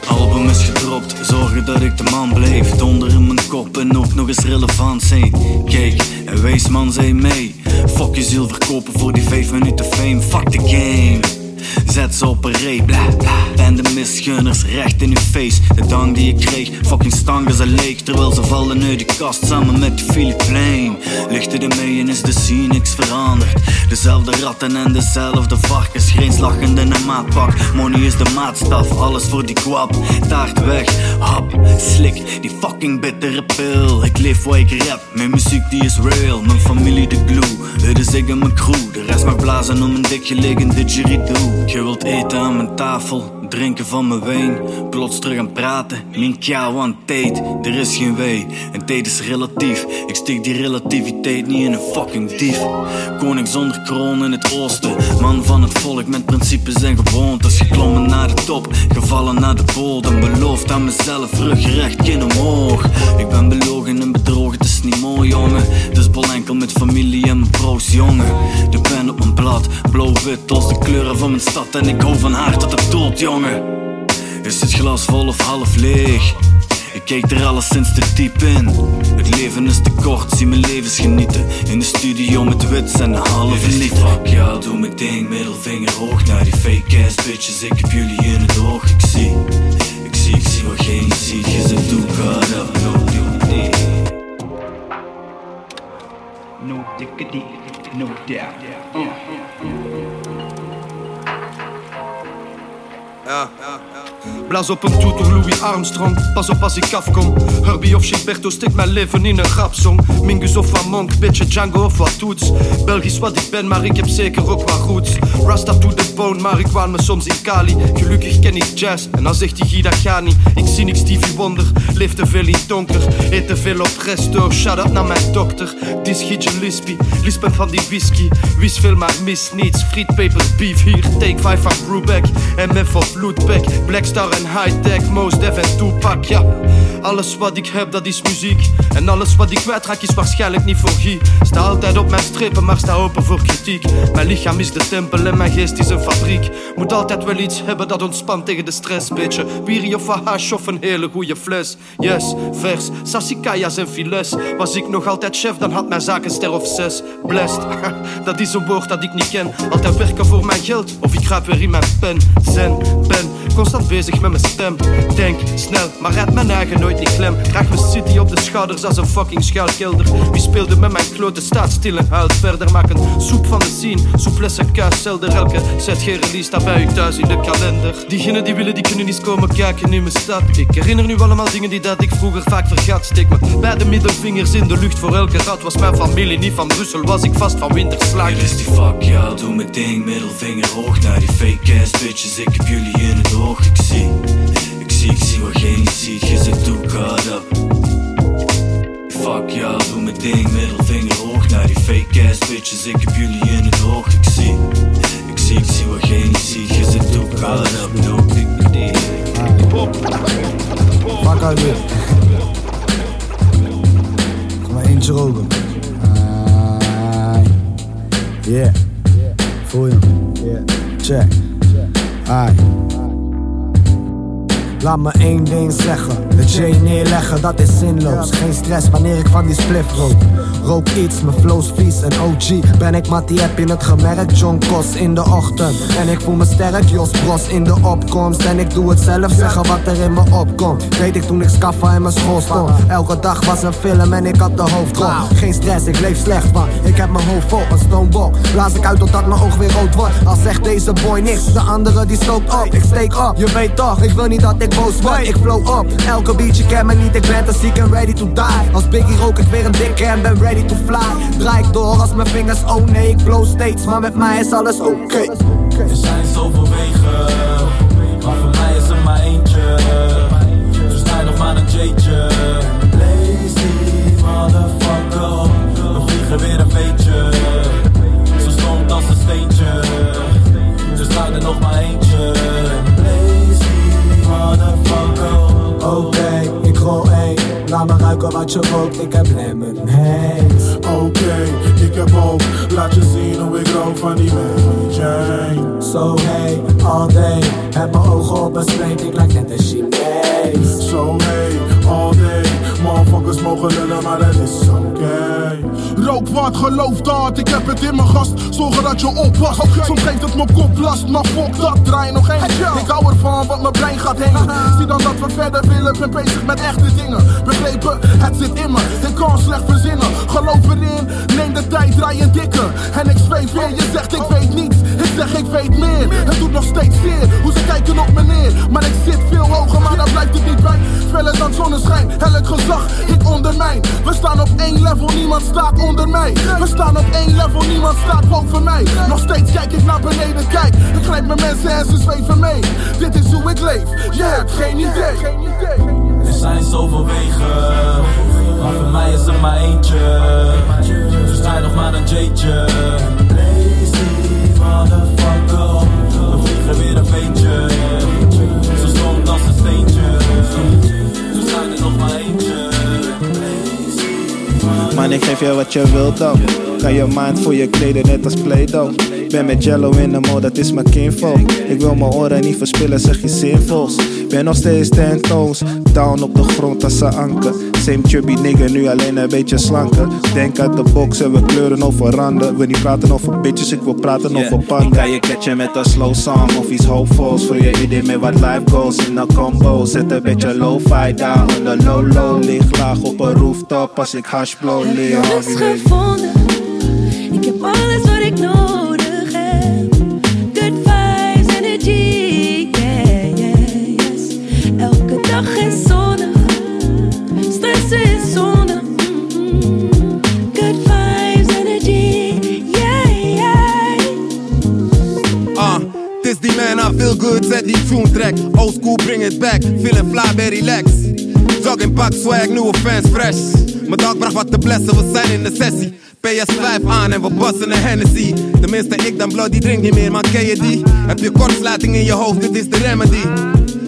Album is gedropt, zorgen dat ik de man bleef. Donder in mijn kop en ook nog eens relevant zijn. Kijk, en wees man, zei mee. Fuck je ziel verkopen voor die 5 minuten fame. Fuck the game. Zet ze op een ree, bla bla. En de misgunners recht in uw face. De dang die je kreeg, fucking stangen ze leeg. Terwijl ze vallen uit de kast samen met Philip Plein. Lichten er mee en is de scene niks veranderd. Dezelfde ratten en dezelfde varkens. Geen slagende en maatpak. Money is de maatstaf, alles voor die kwap. Taart weg, hap, slik, die fucking bittere pil. Ik leef waar ik rap, mijn muziek die is real. Mijn familie de glue, het is ik en mijn crew. De rest mag blazen om een dik gelegen didgeridoo. Je wilt eten aan mijn tafel, drinken van mijn wijn. Plots terug aan praten, mijn kjauw aan tijd. Er is geen wij, en tijd is relatief. Ik steek die relativiteit niet in een fucking dief. Koning zonder kroon in het oosten. Man van het volk met principes en gewoontes. Geklommen naar de top, gevallen naar de bodem. Beloofd aan mezelf, rugrecht, kin omhoog. Ik ben belogen en bedrogen, het is niet mooi jongen. Dus bol enkel met familie en mijn jongen. De pen op mijn blad, blauw-wit als de kleuren van mijn stad. En ik hou van haar tot de dood jongen. Is het glas vol of half leeg? Ik kijk er alleszins te diep in. Het leven is te kort, zie mijn levens genieten. In de studio met wits en een halve liter. Fuck ja, doe mijn ding, middelvinger hoog naar die fake ass bitches. Ik heb jullie in het oog, ik zie. Ik zie, ik zie wat geen ziet. Je zit toe, caught up, no duty. No diggity, no doubt. Uh. Ja. Blaas op een toeter Louis Armstrong. Pas op als ik afkom. Herbie of Gilberto stikt mijn leven in een rapsong. Mingus of wat Monk, beetje Django of wat Toets. Belgisch wat ik ben, maar ik heb zeker ook wat roots. Rasta to the bone, maar ik waan me soms in Cali. Gelukkig ken ik jazz, en dan zegt die gaat niet. Ik zie niks Stevie Wonder, leef te veel in donker. Eet te veel op resto, shout out naar mijn dokter. Dis Gietje Lispy, lispen van die whisky. Wist veel, maar mis niets. Friet, paper, beef hier. Take 5 van Brubeck. MF of Lootback. Blackstar en high-tech, Mos Def en Tupac, ja. Alles wat ik heb, dat is muziek. En alles wat ik kwijtraak is waarschijnlijk niet voor. Sta altijd op mijn strepen, maar sta open voor kritiek. Mijn lichaam is de tempel en mijn geest is een fabriek. Moet altijd wel iets hebben dat ontspant tegen de stress, beetje. Wiri of hash of een hele goede fles. Yes, vers, sassikaya's en files. Was ik nog altijd chef, dan had mijn zaak een ster of zes. Blessed, dat is een woord dat ik niet ken. Altijd werken voor mijn geld, of ik grijp weer in mijn pen. Zen, ben, constant bezig met mijn stem. Denk, snel, maar rijd mijn eigen nooit niet klem. Draag mijn city op de schouders als een fucking schuilkelder. Wie speelde met mijn klote staat stil en huilt verder. Maak een soep van de scene, souplesse kuiszelder. Elke zet geen release, daar bij u thuis in de kalender. Diegenen die willen, die kunnen eens komen kijken in mijn stad. Ik herinner nu allemaal dingen die dat ik vroeger vaak vergat. Steek me beide middelvingers in de lucht voor elke rat. Was mijn familie niet van Brussel, was ik vast van winterslag. Hier is die fuck ja, doe mijn ding, middelvinger hoog naar die fake ass bitches. Ik heb jullie in het oog, ik zie. Ik zie, ik zie wat geen ziet, je zit toe caught up. Fuck ja, doe mijn ding, middelvinger hoog naar die fake ass bitches. Ik heb jullie in het oog, ik zie. Ik zie, ik zie wat geen ziet, je zit toe caught up. No diggity. Fuck uit weer. Kom maar eentje roken. Ah, Yeah. Voel je? Check. Ai. Laat me één ding zeggen, de J neerleggen, dat is zinloos. Geen stress wanneer ik van die spliff rook Rook iets, mijn flows vies en OG Ben ik Mattie, heb je het gemerkt? John Kos in de ochtend. En ik voel me sterk, Jos Bros in de opkomst. En ik doe het zelf, zeggen wat er in me opkomt. Weet ik toen ik skaffa in mijn school stond. Elke dag was een film en ik had de hoofdrol. Geen stress, ik leef slecht, maar ik heb mijn hoofd vol. Een stonebok, blaas ik uit totdat mijn oog weer rood wordt. Als zegt deze boy niks, de andere die stookt op. Ik steek op, je weet toch, ik wil niet dat ik boos word. Ik flow op, elke beatje ken me niet, ik ben te ziek en ready to die. Als Biggie rook ik weer een dikke en ben ready to fly Draai ik door als mijn vingers, oh nee, ik blow steeds Maar met mij is alles oké Er zijn zoveel wegen, maar voor mij is er maar eentje. Dus sta nog maar een J'tje. Blaze die motherfucker we vliegen weer een beetje. Zo stond als een steentje, dus draai er nog maar eentje. Die motherfucker. Oké, één, wat je rookt, ik heb lemon haze Oké, ik heb hoop. Laat je zien hoe ik rook van die Mary Jane. So hey, all day, heb mijn ogen op een ik lijk net een Chinees Zo hey, all day. Motherfuckers mogen lullen, maar dat is oké. Rook wat, geloof dat, ik heb het in mijn gast. Zorgen dat je oppast. Soms geeft het me kop last, maar fuck dat, draai nog één. Ik hou ervan, wat mijn brein gaat heen. Zie dan dat we verder willen, ben bezig met echte dingen. Begrepen, het zit in me, ik kan slecht verzinnen. Geloof erin, neem de tijd, draai een dikke. En ik zweef weer, je zegt ik weet niets. Zeg ik weet meer, het doet nog steeds zeer. Hoe ze kijken op me neer, maar ik zit veel hoger, maar daar blijft het niet bij. Feller dan zonneschijn, elk gezag, ik ondermijn. We staan op één level, niemand staat onder mij. We staan op één level, niemand staat boven mij. Nog steeds kijk ik naar beneden, kijk. Ik grijp mijn mensen en ze zweven mee. Dit is hoe ik leef, je hebt geen idee. Er zijn zoveel wegen, maar voor mij is er maar eentje. Dus draai nog maar een J'tje. Motherfucker, we vliegen weer een beentje. Zo stom als een steentje. Dus draai er nog maar eentje. Man, ik geef je wat je wilt dan. Kan je mind voor je kleden net als Play-Doh. Ben met Jello in de mode, dat is mijn kinfo. Ik wil mijn oren niet verspillen, zeg je zinvols. Ben nog steeds ten toes, down op de grond als een anker. Same chubby nigger, nu alleen een beetje slanker. Denk uit de box en we kleuren over randen. We niet praten over bitches, ik wil praten over panden. Kan je catchen met een slow song of iets hopefuls. Voor je idee met wat life goals in een combo. Zet een beetje lo-fi down onder low low. Lig laag op een rooftop als ik hash blow. Leer gevonden. Back. Feeling fly, bij relax. Jogging pak, swag, nieuwe fans, fresh. Mijn dag bracht wat te blessen, we zijn in de sessie. PS5 aan en we bossen een Hennessy. Tenminste, ik dan blood, die drink niet meer, maar ken je die? Heb je kortsluiting in je hoofd, dit is de remedy.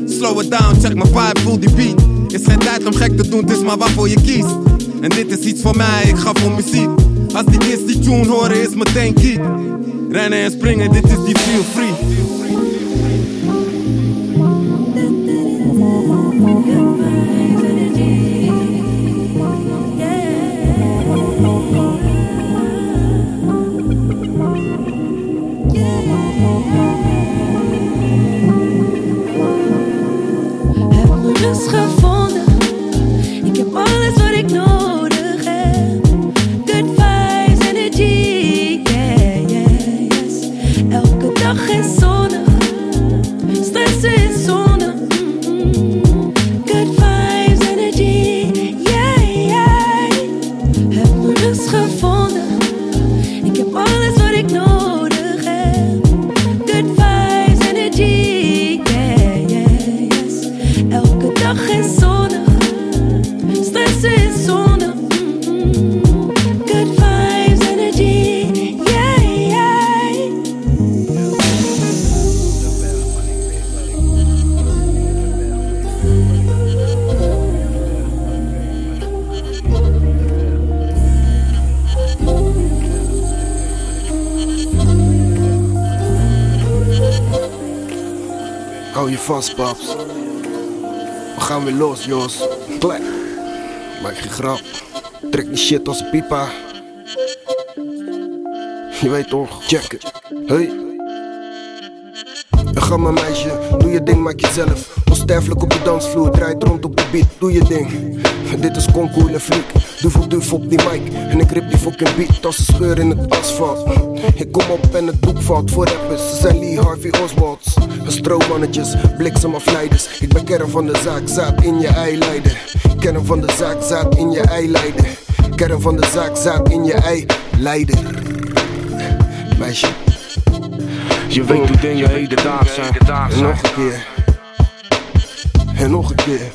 Slow it down, check mijn vibe, voel die beat. Is geen tijd om gek te doen, het is maar waarvoor je kiest. En dit is iets voor mij, ik ga voor muziek. Als die kids die tune horen, is meteen kiet. Rennen en springen, dit is die feel free. We gaan weer los, Jos. Klek. Maak geen grap. Trek die shit als een pipa. Je weet toch, check it. Hey. Ga maar meisje, doe je ding, maak jezelf. Onsterfelijk op de dansvloer, draait rond op de beat, doe je ding. Dit is concours en fliek, voor duf op die mic. En ik rip die fucking beat als een scheur in het asfalt. Ik kom op en het boek valt voor rappers, ze zijn Lee Harvey Oswalds. Stroomannetjes, bliksemafleiders. Ik ben kern van de zaak, zaad in je eileider. Kern van de zaak, zaad in je eileider. Kern van de zaak, zaad in je eileider. Meisje. Je weet hoe dingen hedendaags zijn. En nog een keer. En nog een keer.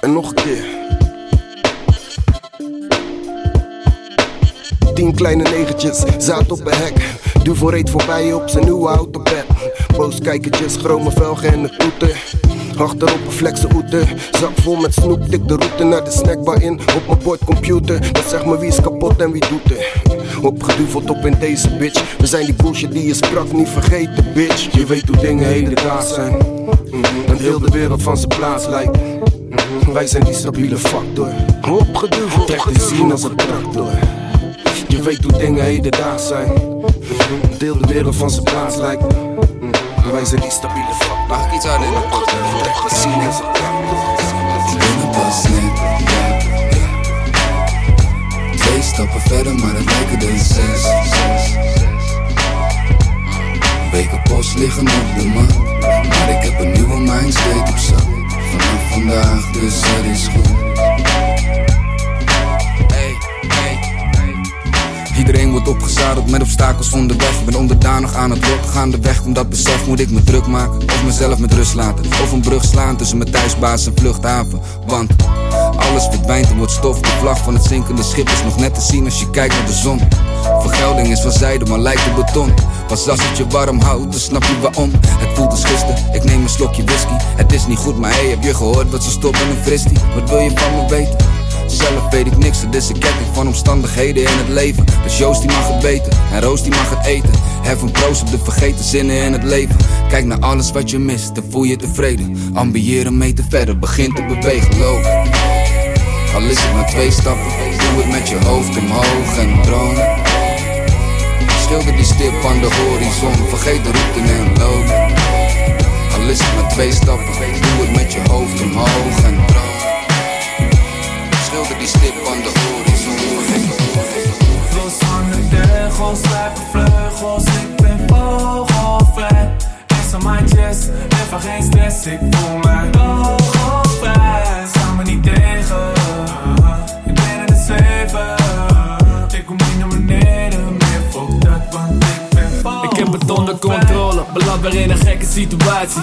En nog een keer. Tien kleine negentjes, zaad op een hek. Duvel reed voorbij op zijn nieuwe autobed. Booskijkertjes, chrome velgen en de toeter. Achterop een flexe oeter. Zak vol met snoep, tik de route naar de snackbar in. Op mijn bordcomputer, dat zegt me wie is kapot en wie doet er. Opgeduveld op in deze bitch. We zijn die bullshit die je sprak niet vergeten, bitch. Je weet hoe dingen hedendaags zijn. Mhm, En heel de wereld van zijn plaats lijkt. Mhm. Wij zijn die stabiele factor. Opgeduwd, trek de zien als een tractor. Je weet hoe dingen hedendaags zijn. Deel de wereld van zijn plaats lijkt. Wij zijn die stabiele factor. Mag ik iets harder? Trek de zien als een tractor. pas net. Twee stappen verder, maar het lijken er zes. Weken post liggen op de mat, maar ik heb een nieuwe mindstate op zak. Vanaf vandaag, dus het is goed. Iedereen wordt opgezadeld met obstakels onderweg Ben onderdanig aan het lot gaandeweg. Om dat besef moet ik me druk maken. Of mezelf met rust laten. Of een brug slaan tussen mijn thuisbaas en vluchthaven. Want alles verdwijnt en wordt stof. De vlag van het zinkende schip is nog net te zien als je kijkt naar de zon. Vergelding is van zijde, maar lijkt op beton. Pas als je warm houdt, dan snap je waarom. Het voelt als gisteren, ik neem een slokje whisky. Het is niet goed, maar hey, heb je gehoord wat ze stoppen in fristie? Wat wil je van me weten? Zelf weet ik niks, het is een ketting van omstandigheden in het leven. Dus Joost die mag het weten, en Roos die mag het eten. Hef een proost op de vergeten zinnen in het leven. Kijk naar alles wat je mist, dan voel je tevreden. Ambiëren mee te verder, begin te bewegen, loop. Al is het maar twee stappen, doe het met je hoofd omhoog en droom. Schilder die stip aan de horizon, vergeet de route en loop. Al is het maar twee stappen, doe het met je hoofd omhoog en die stip aan de horizon, Los aan de teugels, lijpen vleugels, ik ben vogelvrij. Is aan mijn chest, even geen stress, ik voel mij vogelvrij. Sta me niet tegen, ik ben in de zeven. Ik kom niet naar beneden meer, fuck dat, want ik ben vogelvrij. Ik heb het onder controle, beland weer in een gekke situatie.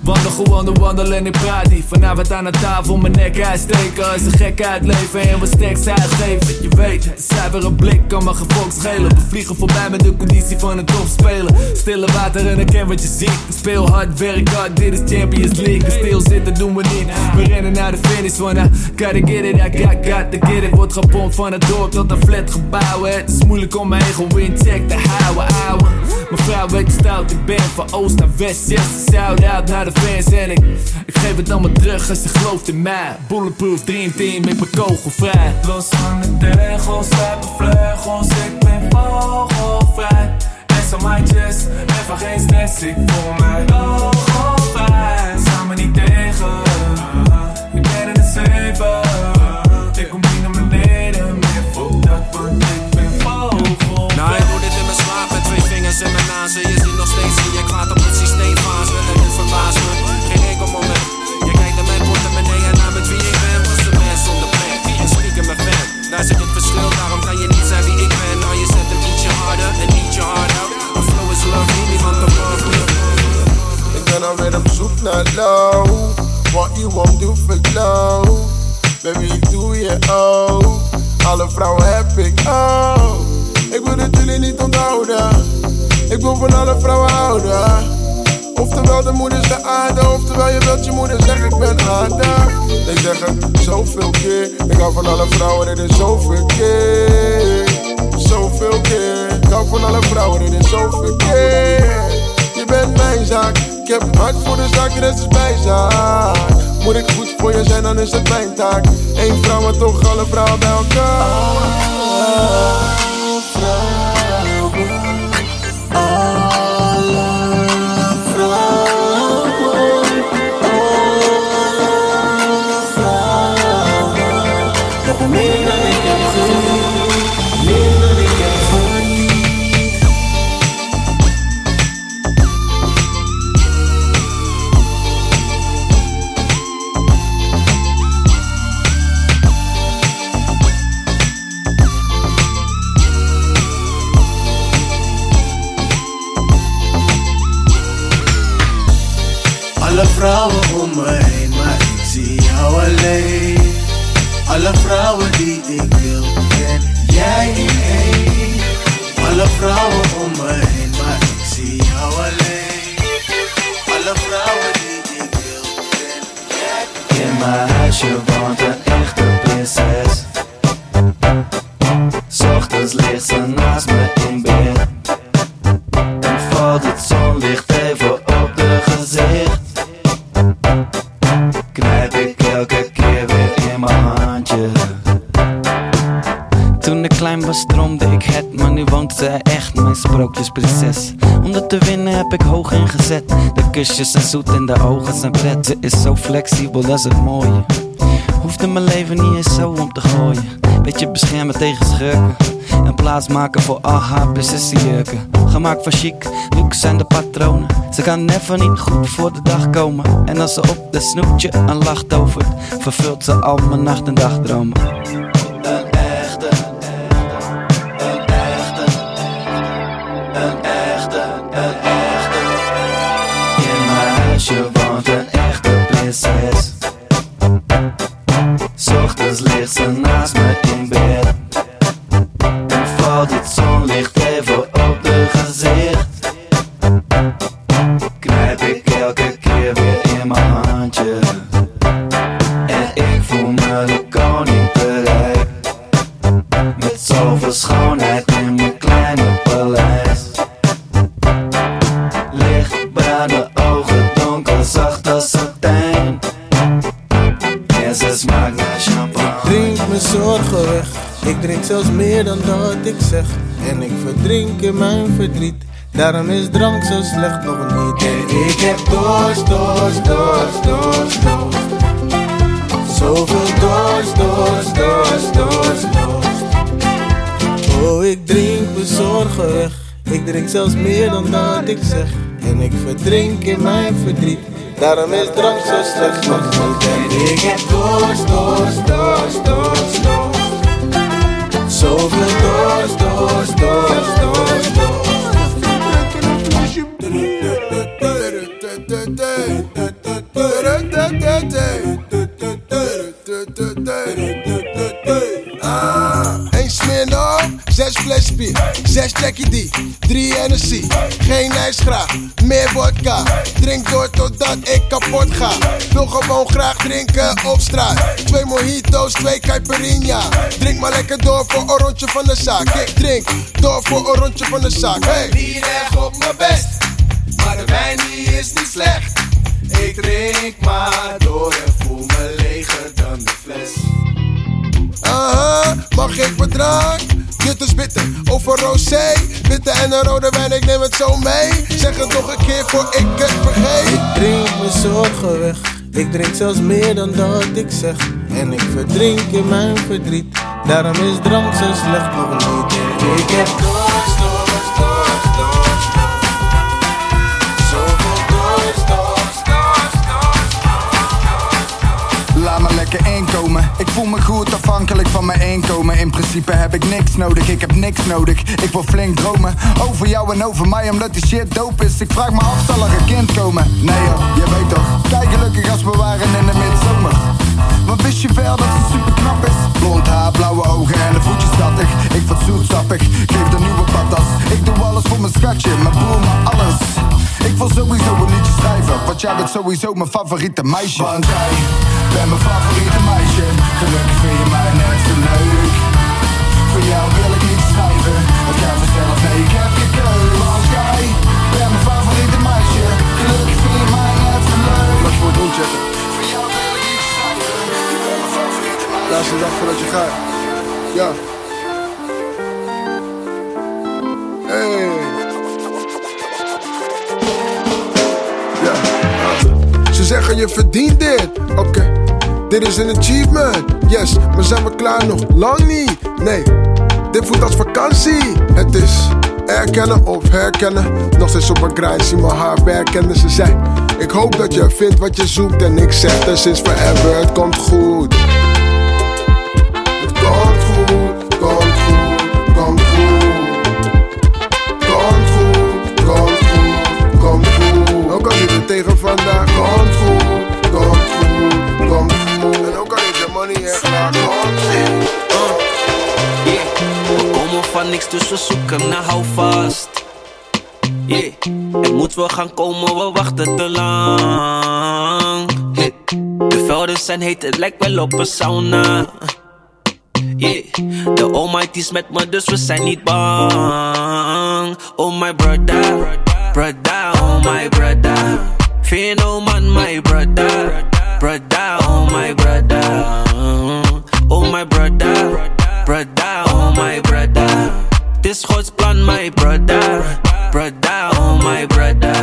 Wandel gewoon de wandel en ik praat niet. Vanavond aan de tafel mijn nek uitsteken. Als een gek uitleven en wat stacks uitgeven. Je weet, het cijfer een blik kan me gevolg schelen. Vliegen voorbij met de conditie van een topspeler. Stille water en ik ken wat je ziet. Speel hard, werk hard, dit is Champions League. Stilzitten doen we niet. We rennen naar de finish van gotta get it, I got, got to get it. Wordt gepompt van het dorp tot een flatgebouw. Het is moeilijk om mijn ego in check te houden, ouwe. Mevrouw weet je stout, ik ben van oost naar west. Yes, shout out naar de fans en ik, geef het allemaal terug als je gelooft in mij. Bulletproof Dream Team, ik ben kogelvrij. Los aan de teugels, lijpen vleugels, ik ben vogelvrij. S on my chest, even geen stress, ik voel mij vogelvrij. Sta me niet tegen, ik ben in de zeven. Love. Wat je won't do for love. Baby, doe je ook. Alle vrouwen heb ik ook. Ik wil het jullie niet onthouden. Ik wil van alle vrouwen houden. Oftewel de moeder is de aarde, oftewel je wilt je moeder zeggen ik ben aardig. Ik zeg het zoveel keer, ik hou van alle vrouwen, dit is zoveel keer. Zoveel keer, ik hou van alle vrouwen, dit is zoveel keer. Je bent mijn zaak, ik heb hart voor de zaak, de rest is bijzaak. Moet ik goed voor je zijn, dan is het mijn taak. Eén vrouw, maar toch alle vrouwen bij elkaar. Vrouwen om me heen, maar ik zie jou alleen. Alle vrouwen die ik wil, ben jij in één. Alle vrouwen om me heen, maar ik zie jou alleen. Alle vrouwen die ik wil, ben jij In mijn huisje woont een echte Om dat te winnen heb ik hoog ingezet. De kusjes zijn zoet en de ogen zijn pret. Ze is zo flexibel, dat is het mooie. Hoefde mijn leven niet eens zo om te gooien. Beetje beschermen tegen schurken. En plaats maken voor al haar Gemaakt van chic, looks zijn de patronen. Ze kan never niet goed voor de dag komen. En als ze op de snoetje een lach tovert Vervult ze al mijn nacht- en dagdromen Ochtends ligt ze naast Daarom is drank zo slecht nog niet. En ik heb dorst, dorst, dorst, dorst, dorst. Zoveel dorst, dorst, dorst, dorst, dorst. Oh, ik drink mijn zorgen weg. Ik drink zelfs meer dan dat ik zeg. En ik verdrink in mijn verdriet. Daarom is drank zo slecht nog niet. En ik heb dorst, dorst, dorst, Jackie D, drie Hennessy, geen ijsgraag, meer vodka. Drink door totdat ik kapot ga. Wil gewoon graag drinken op straat. Twee mojito's, twee caipirinha. Drink maar lekker door voor een rondje van de zaak. Ik drink door voor een rondje van de zaak. Hey. Niet erg op mijn best, maar de wijn die is niet slecht. Ik drink maar door en over rosé Witte en een rode wijn, ik neem het zo mee Zeg het nog een keer voor ik het vergeet Ik drink mijn zorgen weg. Ik drink zelfs meer dan dat ik zeg. En ik verdrink in mijn verdriet. Daarom is drank zo slecht nog niet. Ik heb Ik voel me goed afhankelijk van mijn inkomen. In principe heb ik niks nodig, ik heb niks nodig. Ik wil flink dromen over jou en over mij, omdat die shit dope is. Ik vraag me af, zal er een kind komen? Nee joh, je weet toch. Kijk gelukkig als we waren in de midzomer. Want wist je wel dat ze super knap is? Blond haar, blauwe ogen en de voetjes schattig. Ik word zoetsappig, geef de nieuwe patas. Ik doe alles voor mijn schatje, mijn broer, maar alles. Ik wil sowieso een liedje schrijven, want jij bent sowieso mijn favoriete meisje. Want jij bent mijn favoriete meisje. Gelukkig vind je mij net zo leuk. Voor jou wil ik niet schrijven, het gaat vanzelf, nee, ik heb je keuze. Want jij bent mijn favoriete meisje. Gelukkig vind je mij net zo leuk. Voor Laatste dag voordat je gaat. Ja. Hey. Ja. Ze zeggen je verdient dit. Oké. Dit is een achievement. Yes Maar zijn we klaar nog? Lang niet. Nee. Dit voelt als vakantie. Het is Erkennen of herkennen. Nog steeds op een grind Zie mijn haar werken. En ze zei Ik hoop dat je vindt wat je zoekt. En ik zeg er sinds forever Het komt goed dus we zoeken naar houvast. Yeah. Er moet wel gaan komen, we wachten te lang. Yeah. De velden zijn heet, het lijkt wel op een sauna. Yeah, the Almighty met me, dus we zijn niet bang. Oh my brother, brother, oh my brother. Fenoman, my brother, brother, oh my brother. Oh my brother, brother, oh my brother. this is Gods plan, my brother, brother, oh my brother.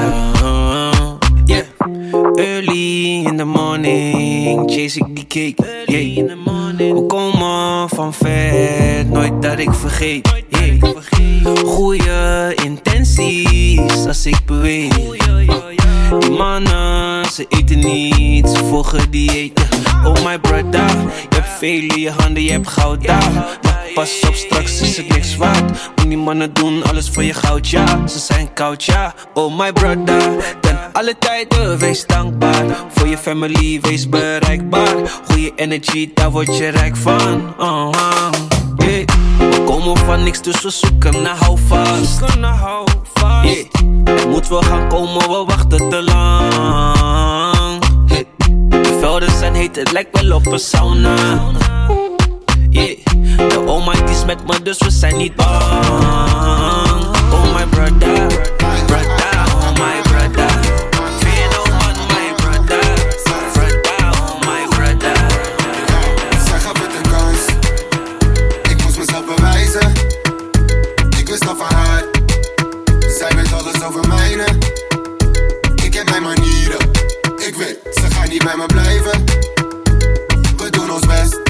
Early in the morning, chase the cake. Early yeah. in the morning. Van ver, nooit dat ik vergeet. Yeah. Goeie intenties als ik beweeg. Die mannen, ze eten niet, ze volgen diëten. Oh my brother, veel in je handen, je hebt goud daar. Maar pas op, straks is het niks waard. Want die mannen doen alles voor je goud, ja. Ze zijn koud, ja. Oh my brother, ten alle tijden wees dankbaar. Voor je family, wees bereikbaar. Goeie energy, daar word je rijk van. Uh -huh. yeah. We komen van niks, dus we zoeken naar houvast. Yeah. Het moet wel gaan komen, we wachten te lang. Velden zijn heet, het lijkt wel op een sauna. Yeah. De almighty is met me, dus we zijn niet bang. Oh my brother, brother, oh my niet bij me blijven. We doen ons best.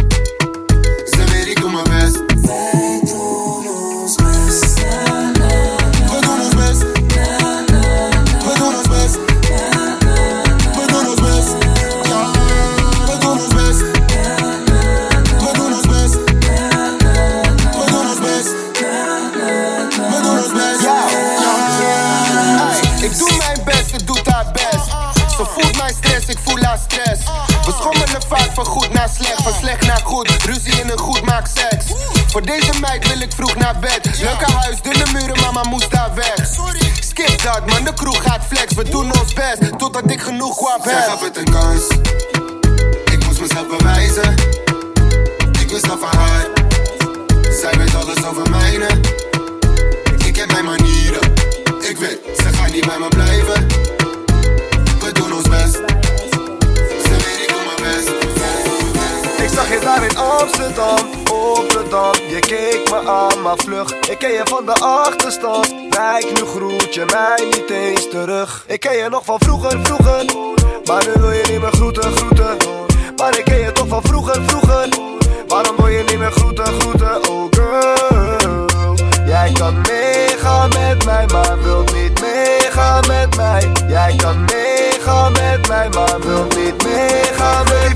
Ik voel haar stress. We schommelen vaak van goed naar slecht, van slecht naar goed. Ruzie in een goed maakt seks. Voor deze meid wil ik vroeg naar bed. Leuke huis, dunne muren, mama moest daar weg. Skip dat, man, de kroeg gaat flex. We doen ons best, totdat ik genoeg Zij heb. gaf het een kans. Ik moest mezelf bewijzen. Ik wist al van haar. Zij weet alles over mijne. Ik heb mijn manieren. Ik weet, ze gaat niet bij me blijven. We doen ons best. Je daar in Amsterdam, op de dam Je keek me aan, maar vlug. Ik ken je van de achterstand. Wijk, nu groet je mij niet eens terug. Ik ken je nog van vroeger, vroeger. Maar nu wil je niet meer groeten, groeten. Maar ik ken je toch van vroeger, vroeger. Waarom wil je niet meer groeten, groeten, oh girl. Jij kan meegaan met mij, maar wilt niet meegaan met mij. Jij kan meegaan met mij, maar wilt niet meegaan met mij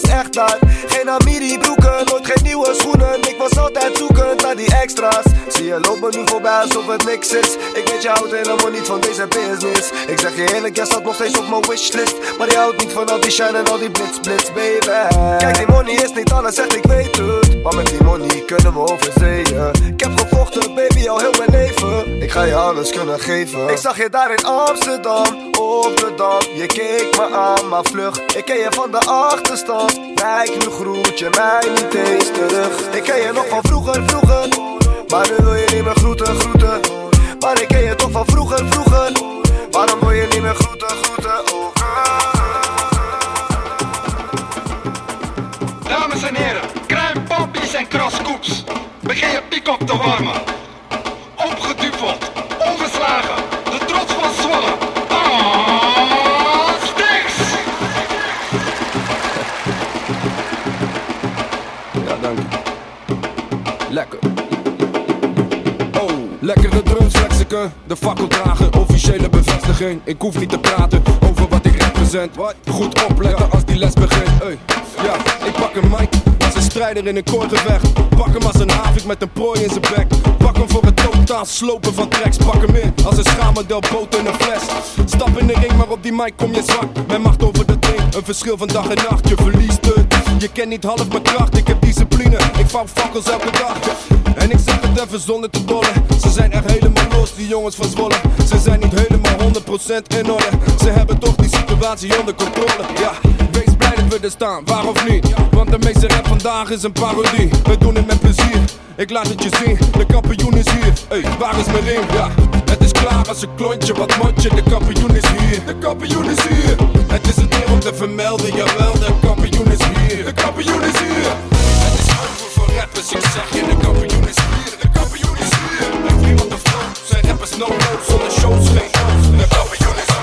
was echt daar Geen Amiri broeken, nooit geen nieuwe schoenen. Ik was altijd zoekend naar die extra's. Zie je lopen nu voorbij alsof het niks is. Ik weet je houdt helemaal niet van deze business. Ik zeg je eerlijk, jij staat nog steeds op mijn wishlist. Maar je houdt niet van al die shine en al die blitz, blitz, baby. Kijk, die money is niet alles, echt ik weet het. Maar met die money kunnen we over zeeën Ik heb baby, al heel mijn leven. Ik ga je alles kunnen geven. Ik zag je daar in Amsterdam, op de Dam. Je keek me aan, maar vlug. Ik ken je van de achterstand. Wijk, nu groet je mij niet eens terug. Ik ken je nog van vroeger, vroeger. Maar nu wil je niet meer groeten, groeten. Maar ik ken je toch van vroeger, vroeger. Waarom wil je niet meer groeten, groeten, oh Dames en heren, crème poppies en crosskoops. Begin je piek op te warmen. Opgeduveld, ongeslagen, de trots van Zwolle. Ah, Stix! Ja, dank. Lekker. Oh, lekkere drums. De fakkel dragen, officiële bevestiging. Ik hoef niet te praten over wat ik represent. Goed opletten als die les begint. Hey. Ja, ik pak een mic een strijder in een koorgevecht. Pak hem als een havik met een prooi in zijn bek. Pak hem voor het totaal slopen van tracks. Pak hem in als een schaamodel boot in een fles. Stap in de ring, maar op die mic kom je zwak. Mijn macht over de ding, een verschil van dag en nacht. Je verliest het. Je kent niet half mijn kracht, ik heb discipline. Ik vouw fakkels elke dag. En ik zeg het even zonder te bollen. Ze zijn echt helemaal los, die jongens van Zwolle. Ze zijn niet helemaal 100% in orde. Ze hebben toch die situatie onder controle. Ja, wees staan, waar of niet? Want de meeste rap vandaag is een parodie. We doen het met plezier. Ik laat het je zien, de kampioen is hier. Hey, waar is mijn ring? Ja, het is klaar als een klontje, wat mondje. De kampioen is hier, de kampioen is hier. Het is een eer om te vermelden, jawel, de kampioen is hier. De kampioen is hier. Het is over voor rappers, ik zeg je, de kampioen is hier. De kampioen is hier. Heeft niemand de flow, zijn rappers no, zonder shows geen shows. De kampioen is hier.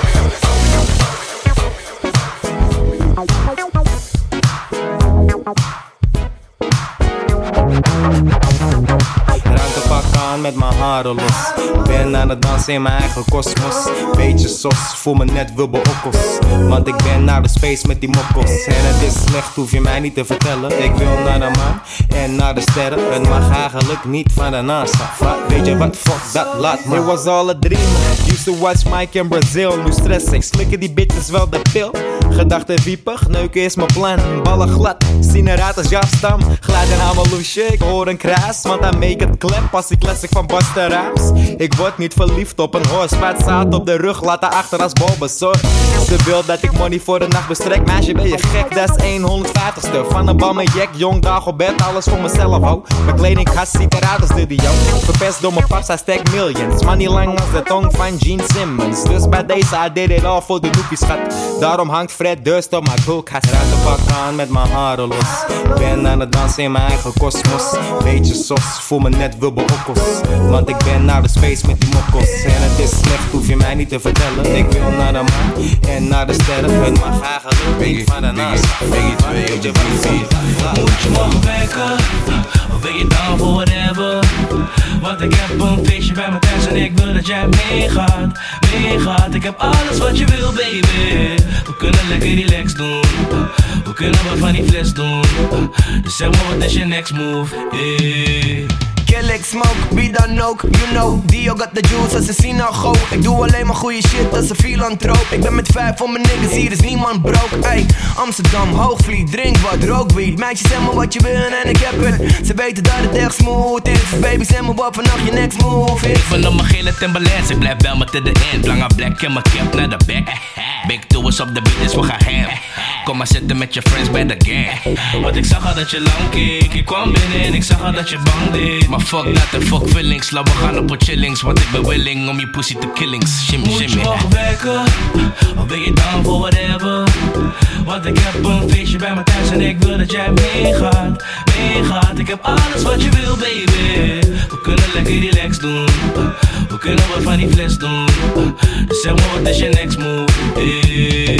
Ruimtepak aan met mijn haren los. Ben aan het dansen in mijn eigen kosmos. Beetje zos, voel me net wubbe. Want ik ben naar de space met die mokkos. En het is slecht, hoef je mij niet te vertellen. Ik wil naar de maan en naar de sterren. Het mag eigenlijk niet van de NASA. Weet je wat, fuck dat, laat me. was was alle drie, To watch Mike in Brazil. Nu stress ik, slikken die bitches wel de pil. Gedachten wiepig, neuken is mijn plan. Ballen glad, zien eruit als Stam. Glijden aan mijn loesje, ik hoor een kruis. Want hij make het klep als ik classic van Buster Rhymes. Ik word niet verliefd op een horse. Spuit zaad op de rug, laat haar achter als Bulbasaur. Ze wil dat ik money voor de nacht bestrek. Meisje, ben je gek? Dat is 150ste. Van een bal met jack, jong, dag op bed, alles voor mezelf, ho. Mijn kledingkast ziet eruit als studio. Verpest door mijn paps, hij stekt millions. Money lang als de tong van Gene Simmons. Dus bij deze, I did it all voor de noepies, schat. Daarom hangt Fred Durst op mijn koelkast. Ruit de pak aan met mijn haren los. Ben aan het dansen in mijn eigen kosmos. Beetje sos, voel me net Wilbur Okkels. Want ik ben naar de space met die mokkels. En het is slecht, hoef je mij niet te vertellen. Ik wil naar de maan en naar de sterren. Het mag eigenlijk niet van de NASA. Weet je wat ik? Moet je morgen werken? Ben je down voor whatever? Want ik heb een feestje bij me thuis en ik wil dat jij meegaat Meegaat, ik heb alles wat je wil baby. We kunnen lekker relax doen. We kunnen wat van die fles doen. Dus zeg maar wat is je next move. Kill ik smoke, wie dan ook, you know Dio got the juice al go Ik doe alleen maar goede shit als ze filantroop. Ik ben met vijf van mijn niggas, hier is niemand broke. Ey, Amsterdam, Hoogvliet, drink wat, rook weed. Meisjes zeg maar wat je wil en ik heb het. Ze weten dat het echt smooth is. Dus baby zeg maar wat vannacht je next move is. Ik ben op mijn gele Timberlands, ik blijf wel met the end. Lange black en mijn cap naar de back. Big tours op de beat, dus we gaan ham Kom maar zitten met je friends bij de gang. Want ik zag al dat je lang keek. Kwam binnen en ik zag al dat je bang deed fuck en fuck feelings. Laat we gaan op wat chillings Want ik ben willing om je pussy te killings Shimmy Moet je shimmy. morgen werken? Of ben je down voor whatever? Want ik heb een feestje bij me thuis en ik wil dat jij meegaat Meegaat, ik heb alles wat je wil baby. We kunnen lekker relax doen We kunnen wat van die fles doen Dus zeg maar wat is je next move hey.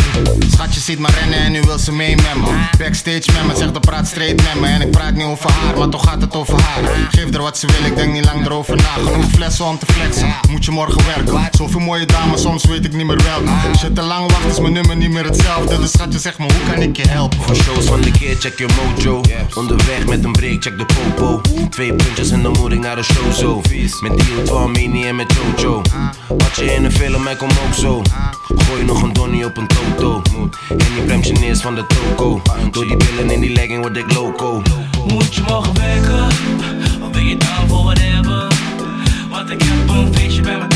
Schatje ziet me rennen en nu wil ze mee met me. Backstage met me, zegt de praat straight met me. En ik praat niet over haar, maar toch gaat het over haar. Geef haar wat ze wil, ik denk niet lang erover na. Genoeg flessen om te flexen, moet je morgen werken. Zoveel mooie dames, soms weet ik niet meer welke. Als je te lang wacht, is mijn nummer niet meer hetzelfde. Dus schatje, zeg me, hoe kan ik je helpen? Voor shows van de keer, check je mojo. Onderweg met een break, check de popo. Twee puntjes en dan moet ik naar de show zo. Met Dio, Twan, Mini met Jojo. Wat je in een film, mij kom ook zo. Gooi nog een donnie op een toto. En je bremsje neers van de toko. Door die billen in die legging word ik loco. Moet je morgen werken? Of ben je down voor whatever? Want ik heb een feestje bij me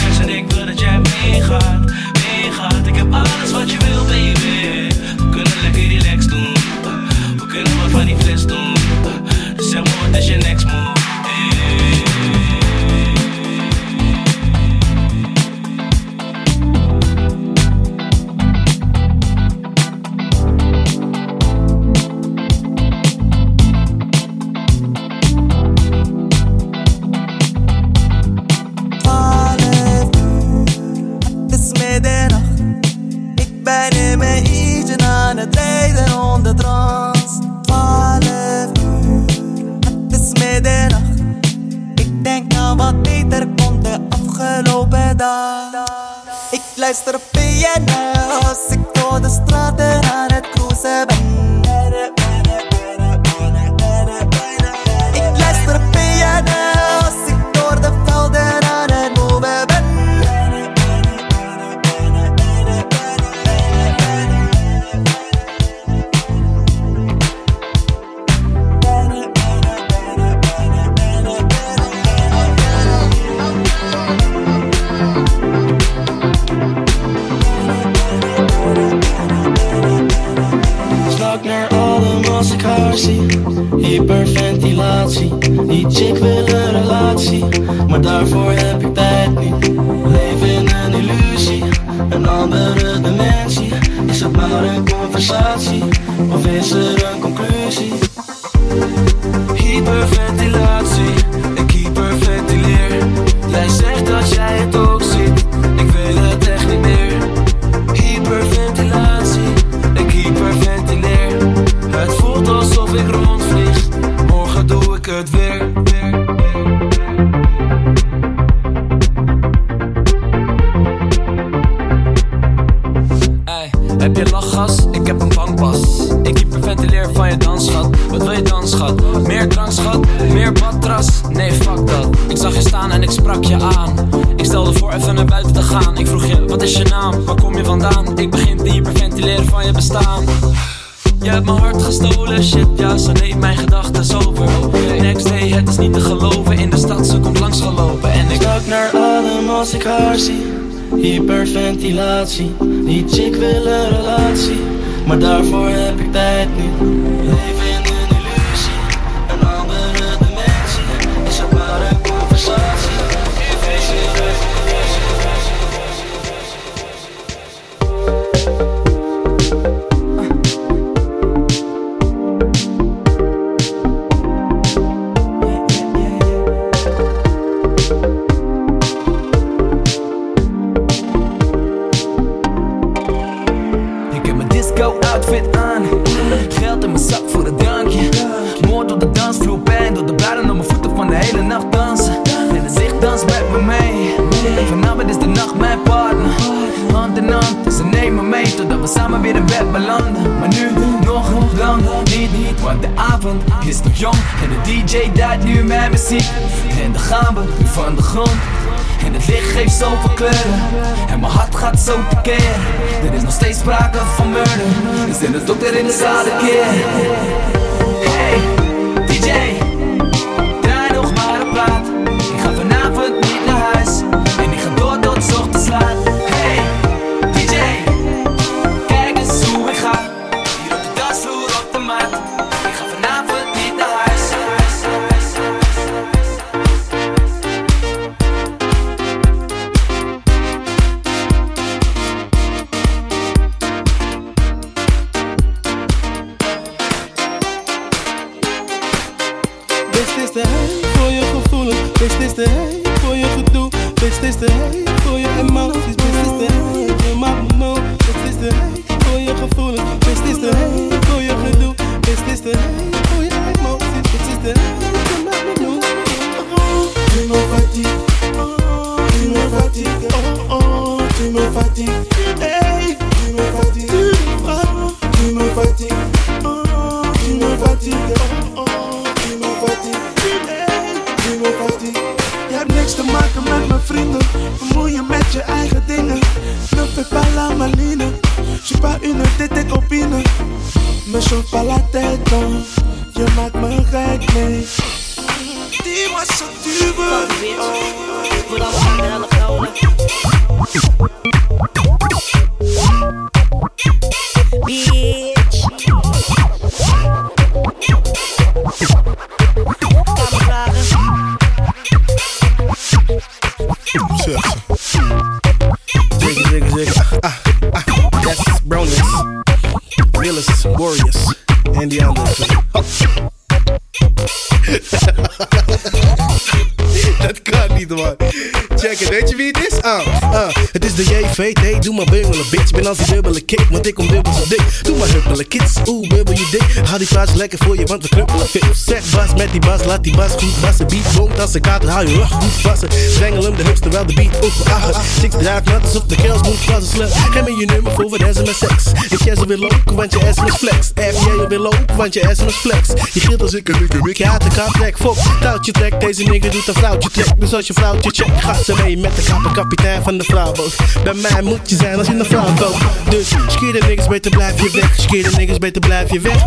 3-2. Check it, Weet je wie het is? Ah, uh, het is de JVT. Doe maar bungelen, bitch. Ben als die dubbele kick, want ik kom dubbel zo dik. Doe maar huppele kids. Oeh, bubbel je dik. Hou die plaats lekker voor je, want we knuppelen fit. Zeg bas met die bas, laat die bas goed bassen. Beat woont als een kater, hou je rug goed wassen. Zwengel hem de hips terwijl de beat ook verachter. six draait net alsof de kels moet passen. slug. Geef me je nummer voor wat is met seks. Ik jij ze weer lopen, want je ass flex. F jij weer lopen, want je ass flex. Je gilt als ik een wikker, ik haat de kaart, trek, fok. Touwtje trek, deze nigger doet een vrouwtje trek. Dus als je vrouwtje check, gaat ze mee met de kapper kapitein van de vrouwboot. Bij mij moet je zijn als je een vrouw koopt. Dus skeer de niggas beter blijf je weg. Skeer de niggas beter blijf je weg.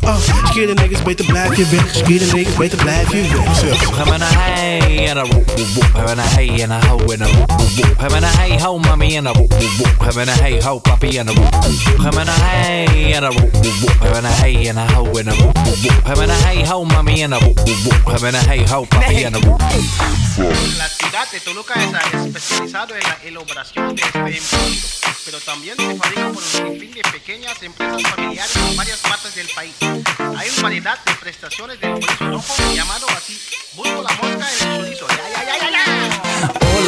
Oh, skeer de niggas beter blijf je weg. Skeer de niggas beter blijf je weg. I'm in a hey and a whoop whoop whoop. I'm in a hey and a ho and a whoop whoop whoop. I'm in a hey ho mommy and a whoop whoop whoop. I'm in a hey ho papi and a whoop whoop. I'm in a hey and a whoop whoop whoop. I'm in a hey and a ho and a whoop whoop whoop. I'm in a hey ho mommy and a whoop whoop whoop. I'm in a hey ho papi and a whoop whoop. La ciudad de Toluca es especializado en la elaboración de este embutido, pero también se fabrica por un sinfín de pequeñas empresas familiares en varias partes del país. Hay una variedad de prestaciones del chorizo rojo llamado así. Busco la mosca en el chorizo. Ya, ya, ya, ya.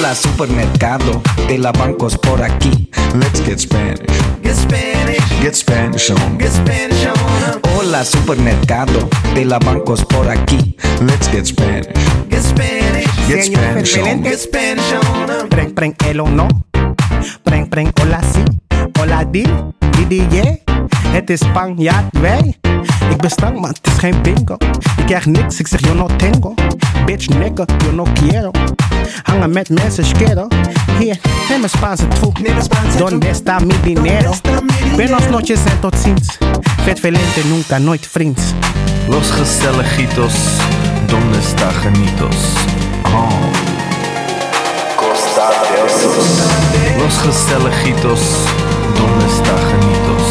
Hola supermercado de la bancos por aquí. Let's get Spanish. Get Spanish, Get Spanish on. get Spanish on. Hola supermercado de la bancos por aquí. Let's get Spanish. Get Spanish, Get Spanish on. get Spanish on. Preng, preng, el o no. Preng, preng, hola sí. Hola di. Didier, het is Spanjaard, wij. Ik ben stank, maar het is geen bingo. Ik krijg niks, ik zeg yo no tengo. Bitch nigga, yo no quiero. Hangen met mensen, schero. Hier, neem mijn Spaanse troep. Donde está mi dinero? Buenos noches en tot ziens. Vet velente, nunca, nooit vriends. Los gezelligitos, donde está genitos? Oh. Costa del Sos. Los gezelligitos, donde está genitos?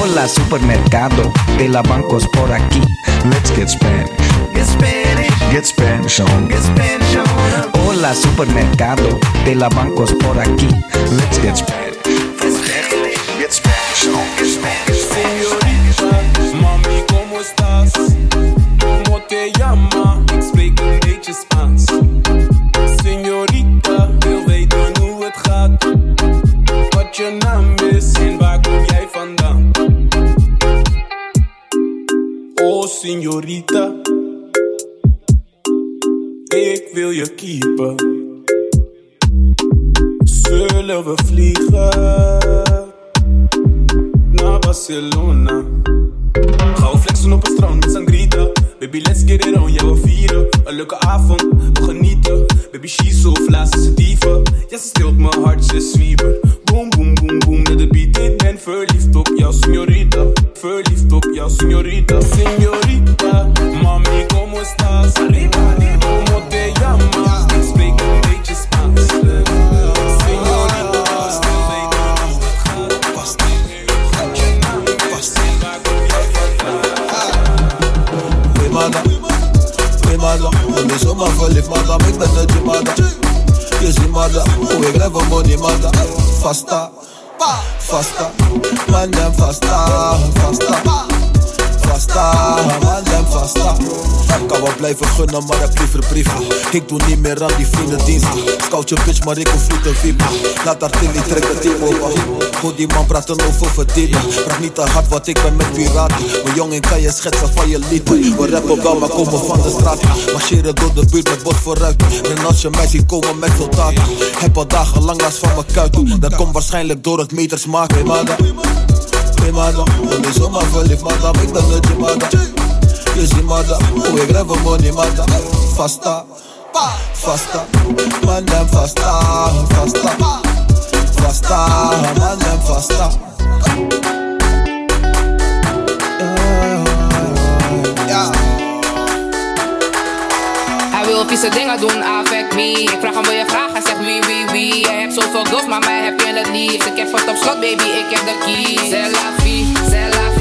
Hola supermercado, de la bancos por aquí. Let's get Spanish. Get Spanish. Get Spanish on. Get Spanish on. Hola supermercado, de la bancos por aquí. Let's get Spanish. Get Spanish on. Get Spanish Oh, señorita. Ik wil je keepen. Zullen we vliegen? naar Barcelona. Gaan we flexen op het strand met sangrita. Baby, let's get it on, we vieren. Een leuke avond, we genieten. Baby, she's so fly, ze diva. Ja, ze stilt mijn hart, ze zwieber. Boom, boom, boom, boom, naar de beat. Ik ben verliefd op jou, señorita. Verliefd op jou, señorita. Señorita, mami, como estás? Como te llamas? Ik spreek een beetje Spaans. Señorita, stil weten hoe het gaat. Wat je naam is en waar kom jij vandaan? Wimada, Wimada, ik ben zomaar verliefd, madam, blijven gunnen, maar heb liever brieven. Ik doe niet meer aan die vriendendiensten. Scout je bitch, maar ik hoef niet te. Laat haar tilly trekken, team over. Goed, die man praten over verdienen. Praat niet te hard, wat ik ben met piraten. Mijn jongen kan je schetsen van je lieden. We rappen wel, maar komen van de straat. Marcheren door de buurt met bord vooruit. En als je mij ziet komen met soldaten. Heb al dagenlang last van mijn kuit. Dat komt waarschijnlijk door het meters maken. Hey, man, ik ben zomaar verliefd, madam. Ik ben een Jimada. Man, dem vasta. Hij wil vieze dingen doen, affect me. Ik vraag hem, wil je vragen? Zegt wie, wie, wie. Jij hebt zoveel girls, maar mij heb je het liefst. Ik heb het op slot, baby, ik heb de keys. C'est la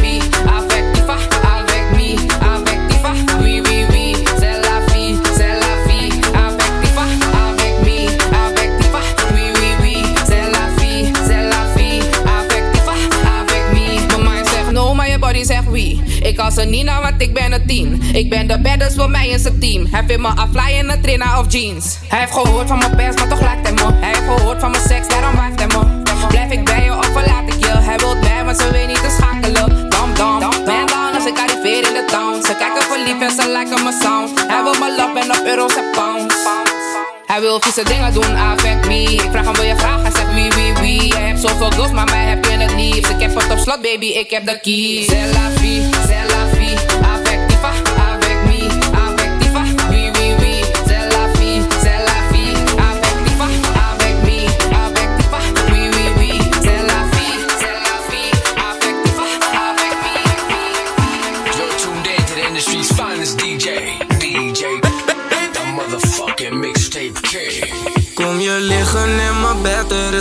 Ik als een Nina, want ik ben een tien. Ik ben de baddest voor mij in zijn team. Hij vindt me afly in een trainer of jeans. Hij heeft gehoord van mijn pers, maar toch lijkt hij me. Hij heeft gehoord van mijn seks, daarom wacht hij me. Blijf ik bij je of verlaat ik je? Hij wil mij, maar ze weet niet te schakelen. Dam, dam, man down als ik arriveer in de town. Ze kijken verliefd en ze liken mijn sound. Hij wil mijn love en op euro's en pounds. Hij wil vieze dingen doen, affect me. Ik vraag hem, wil je vragen? Hij zegt wie, wie, wie. Je hebt zoveel girls, maar mij heb je het liefst. Ik heb het op slot, baby, ik heb de keys. C'est la.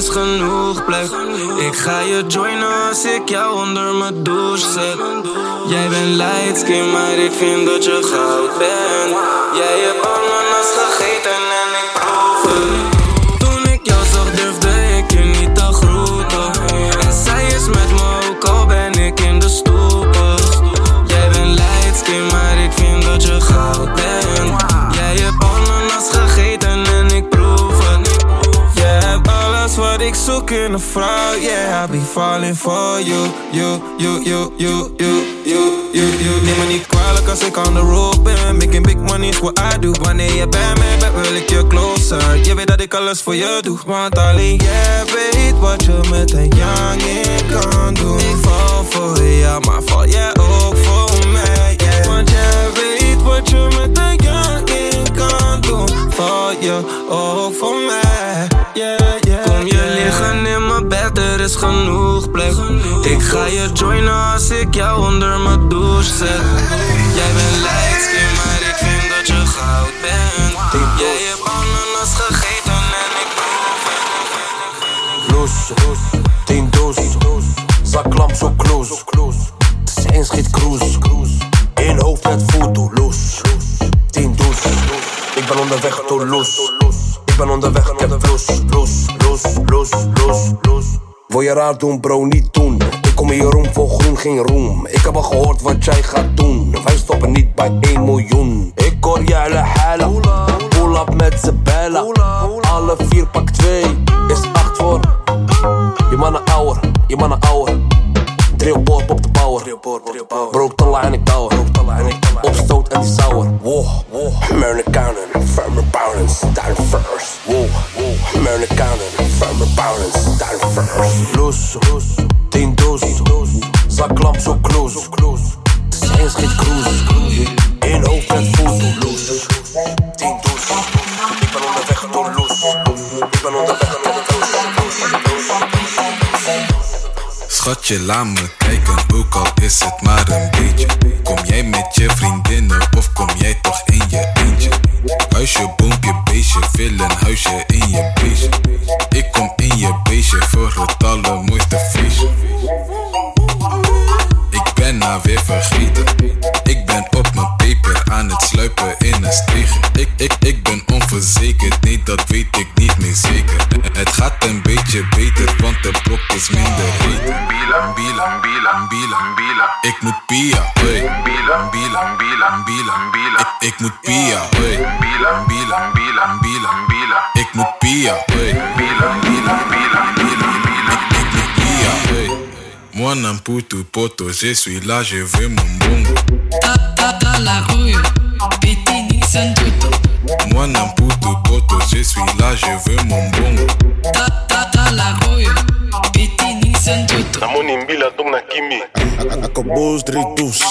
Genoeg plek. Ik ga je joinen als ik jou onder mijn douche zet. Jij bent light skin, maar ik vind dat je goud bent. In een vrouw. Yeah, I be falling for you. You, you, you, you, you, you, you, you. Neem me niet kwalijk als ik on the road ben. Making big money is what I do. Wanneer je bij mij bent, wil ik je closer. Je weet dat ik alles voor je doe. Want alleen jij weet wat je met een youngin kan doen. Ik val voor jou, maar val jij ook oh, voor mij. Yeah. Want jij weet wat je met een youngin kan doen. Val je ook oh, voor mij. Yeah, yeah, Kom je liggen in mijn bed, er is genoeg plek. Ik ga je joinen als ik jou onder mijn douche zet. Jij bent lijkskin, maar ik vind dat je goud bent. Jij hebt ananas gegeten en ik Loes, tien doos, zaklamp zo close. Zijn schiet cruise, in hoofd met foto, los. Tien doos, ik ben onderweg to los. Ben onderweg, ik heb los, los, los, los, los, los. Wil je raar doen, bro, niet doen. Ik kom hier om voor groen, geen roem. Ik heb al gehoord wat jij gaat doen. Wij stoppen niet bij 1 miljoen. Ik hoor jij halen. Pull up met z'n bellen. Alle vier pak 2 is 8 voor. Je mannen ouwer, je mannen ouwer. Drie op de bouwer. Broek te en ik tower. Opstoot en die sour. Wow, wow. Amerikanen, firmer balance, down first. Wow, wow. Amerikanen, firmer balance, down first. Loes, tien doos, zaklamp zo close. Zijn schiet cruise, in hoofd met foto. Loes, tien doos, ik ben onderweg door los. Ik ben onderweg Schatje, laat me kijken, ook al is het maar een beetje. Kom jij met je vriendinnen of kom jij toch in je eentje? Huisje, boompje, beestje, wil een huisje in je beestje. Ik kom in je beestje voor het allermooiste feestje. Ik ben nou weer vergeten. Ik ben op aan het sluipen in een steeg. Ik, ik, ik ben onverzekerd, nee dat weet ik niet meer zeker. Het gaat een beetje beter, want de blok is minder heet. Bila, bila, bila, bila, bila. Ik moet pia, hey. Bila, bila, bila, bila, bila. Ik, moet pia, hey. Bila, bila, bila, bila, bila. Ik moet pia, hey. Bila, bila, bila, bila. Moi n'importe poto, je suis là, je veux mon bongo. Tata la rue, Betty Santuto. Moi n'importe poto, je suis là, je veux mon bongo. Tata la rue, Betty Santuto. Namoni mbila dong na kimi. Akkoboos, drie does.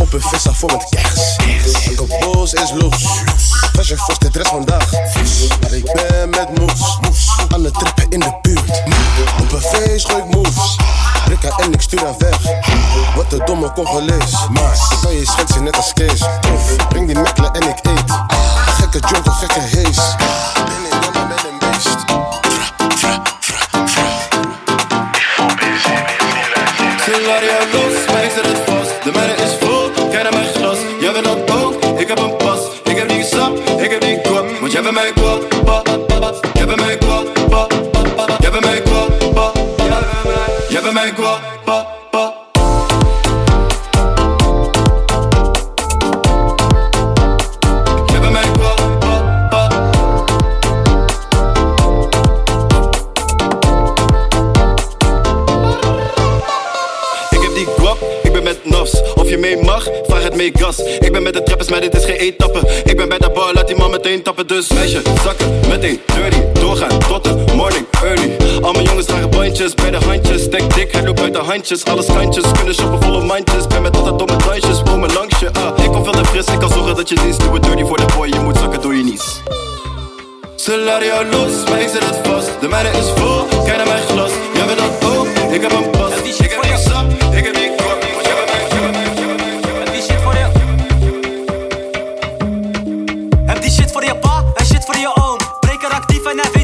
Op een vissa vol met kers. Akkoboos is los. Fashion Force, dit rest vandaag. Maar ik ben met moes. Aan het trippen in de buurt. Op een feest gooi ik moves. Rikka en ik stuur haar weg. Wat een domme Congolees. Maar ik kan je schetsen net als Kees. Tof, breng die mekkelen en ik eet. Gekke jonkel, gekke hees. Ben ik dan met een beest. Ik zet het vast. Kwap. Want jij bent mijn kwap, pa, pa, pa. Jij bent mijn kwap, pa, pa, pa. Jij bent mijn kwap, het mee gas. Ik ben met de trappers, maar dit is geen etappe. Ik ben bij de bar, laat die man meteen tappen. Dus meisje, zakken, meteen, dirty. Doorgaan, tot de morning, early. Al mijn jongens dragen bandjes, bij de handjes. Stek dik, hij loopt uit de handjes. Alles kantjes, kunnen shoppen volle mandjes. Ben met altijd domme dansjes, voor me langs je. Ah, ik kom veel te fris, ik kan zorgen dat je dienst doet. Dirty voor de boy, je moet zakken door je nies. Scenario los, maar ik zet het vast. De mijne is vol, kijk naar mijn glas. Jij bent dat ook, ik heb een pas. Die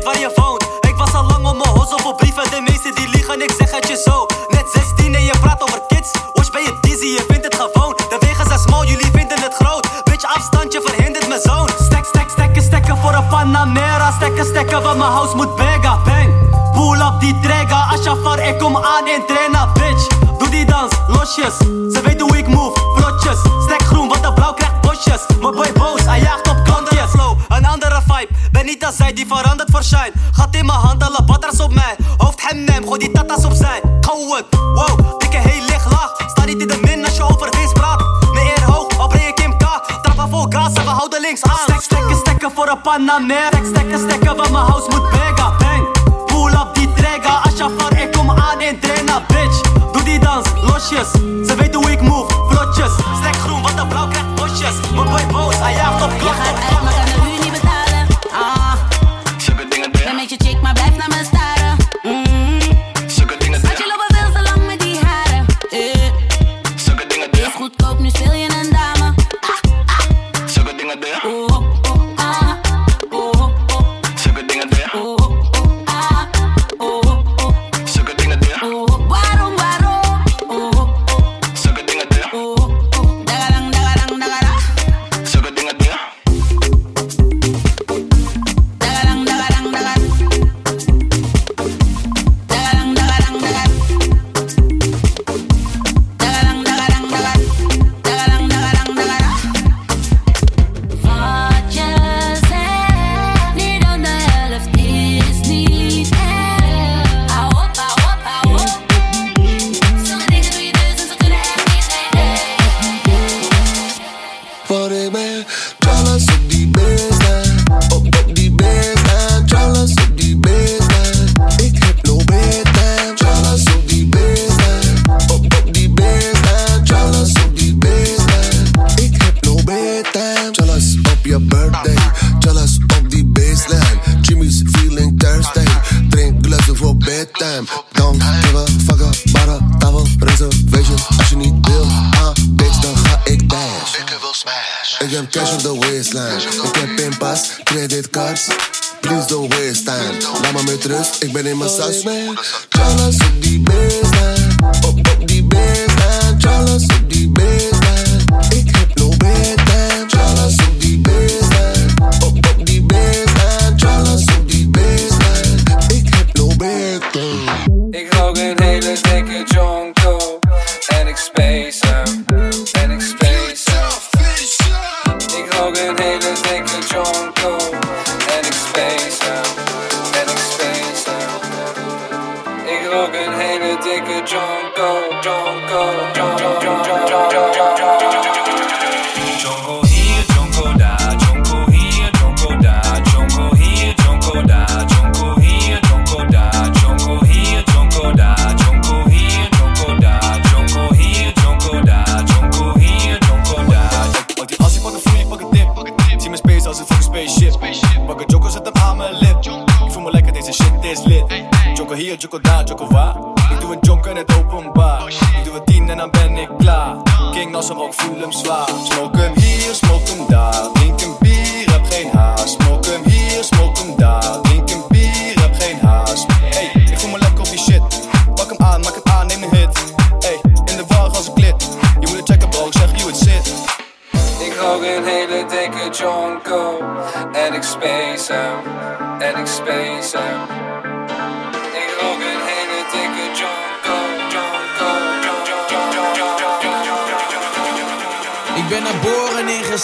waar je woont. Ik was al lang om mijn hos voor brieven. De meesten die liegen, ik zeg het je zo. Net 16 en je praat over kids. Osh ben je dizzy, je vindt het gewoon. De wegen zijn smal, jullie vinden het groot. Beetje afstandje verhindert mijn zoon. Stek, stek, stekken, stekken voor een Panamera. Stekken, stekken, want mijn house moet bega. Bang, pull up die trigger. Ashafar, ik kom aan in trainen, bitch. Doe die dans, losjes. Ze weet hoe ik move, vlotjes. Stek groen, want de blauw krijgt bosjes. Mijn boy boos, hij Ben niet als zij die verandert voor shine. Gaat in mijn hand, alle batters op mij. Hoofd hem, gooi die tatas opzij. Gauw het, wow, dikke heel licht laag. Sta niet in de min als je over winst praat. Mijn eer hoog, breng ik Kim K. Trappen vol gas en we houden links aan. Stek, stekken, stekken voor een Panamera. Stek, stekken, stekken, want mijn house moet brega. Bang, pull up die je voor ik kom aan in trainer, bitch. Doe die dans, losjes. Ze weet hoe ik move, vlotjes. Stek groen, want de blauw krijgt bosjes. Mijn boy boos, hij jaagt op klok. Ik rook een hele dikke jonko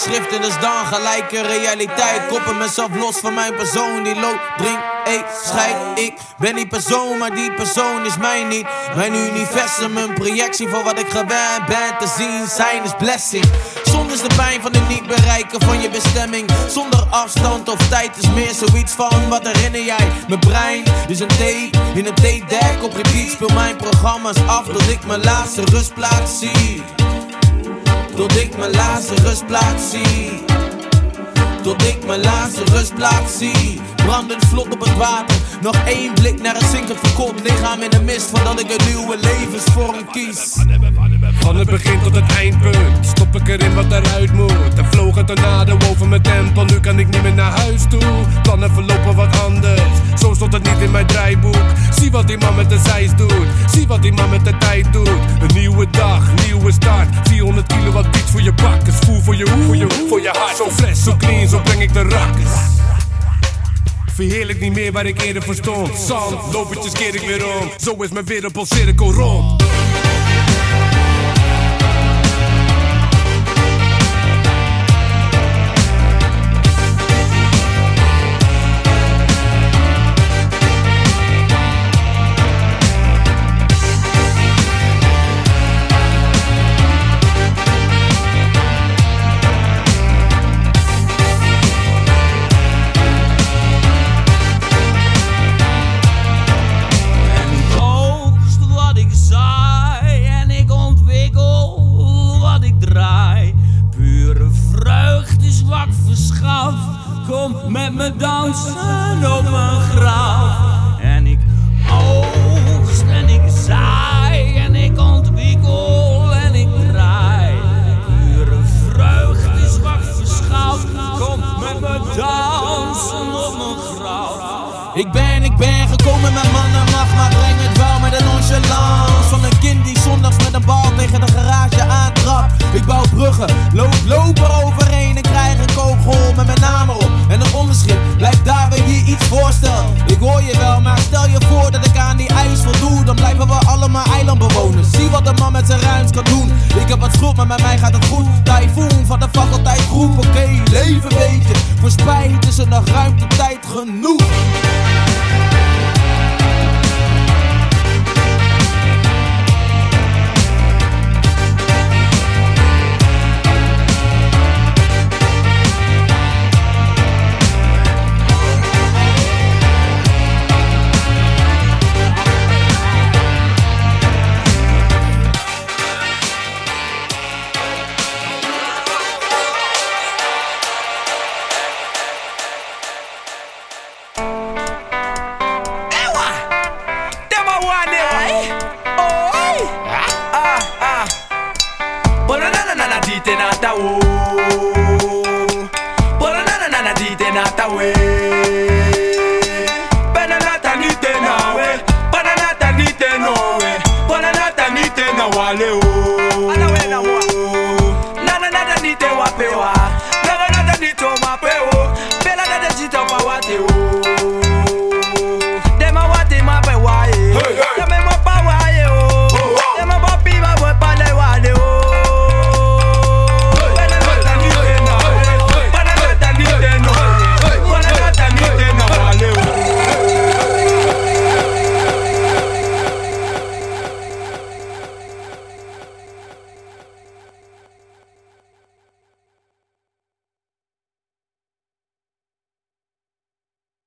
geboren in geschriften, dus dan gelijk een realiteit. Koppel mezelf los van mijn persoon die loopt, drink, eet, scheid. Ik ben die persoon, maar die persoon is mij niet. Mijn universum, een projectie voor wat ik gewend ben te zien. Zijn is blessing. Zonder is de pijn van het niet bereiken van je bestemming. Zonder afstand of tijd is meer zoiets van wat herinner jij? Mijn brein is een thee in een theedeck. Op repeat speel mijn programma's af tot ik mijn laatste rustplaats zie. Tot ik mijn laatste rustplaats zie. Tot ik mijn laatste rustplaats zie. Brandend vlot op het water. Nog één blik naar een zinkend verkoopt lichaam in de mist. Voordat ik een nieuwe levensvorm kies. Van het begin tot het eindpunt Stop ik erin wat eruit moet. Er vloog een tornado over mijn tempel. Nu kan ik niet meer naar huis toe. Plannen verlopen wat anders. Zo stond het niet in mijn draaiboek. Zie wat die man met de zijs doet. Zie wat die man met de tijd doet. Een nieuwe dag, nieuwe start. 400 kilowatt beats voor je bak voel voor je hoe, voor je, voor je hart. Zo fles, zo clean, zo breng ik de rakkers Verheerlijk niet meer waar ik eerder voor stond. Zand, lopertjes keer ik weer om. Zo is mijn wereldpolcirkel rond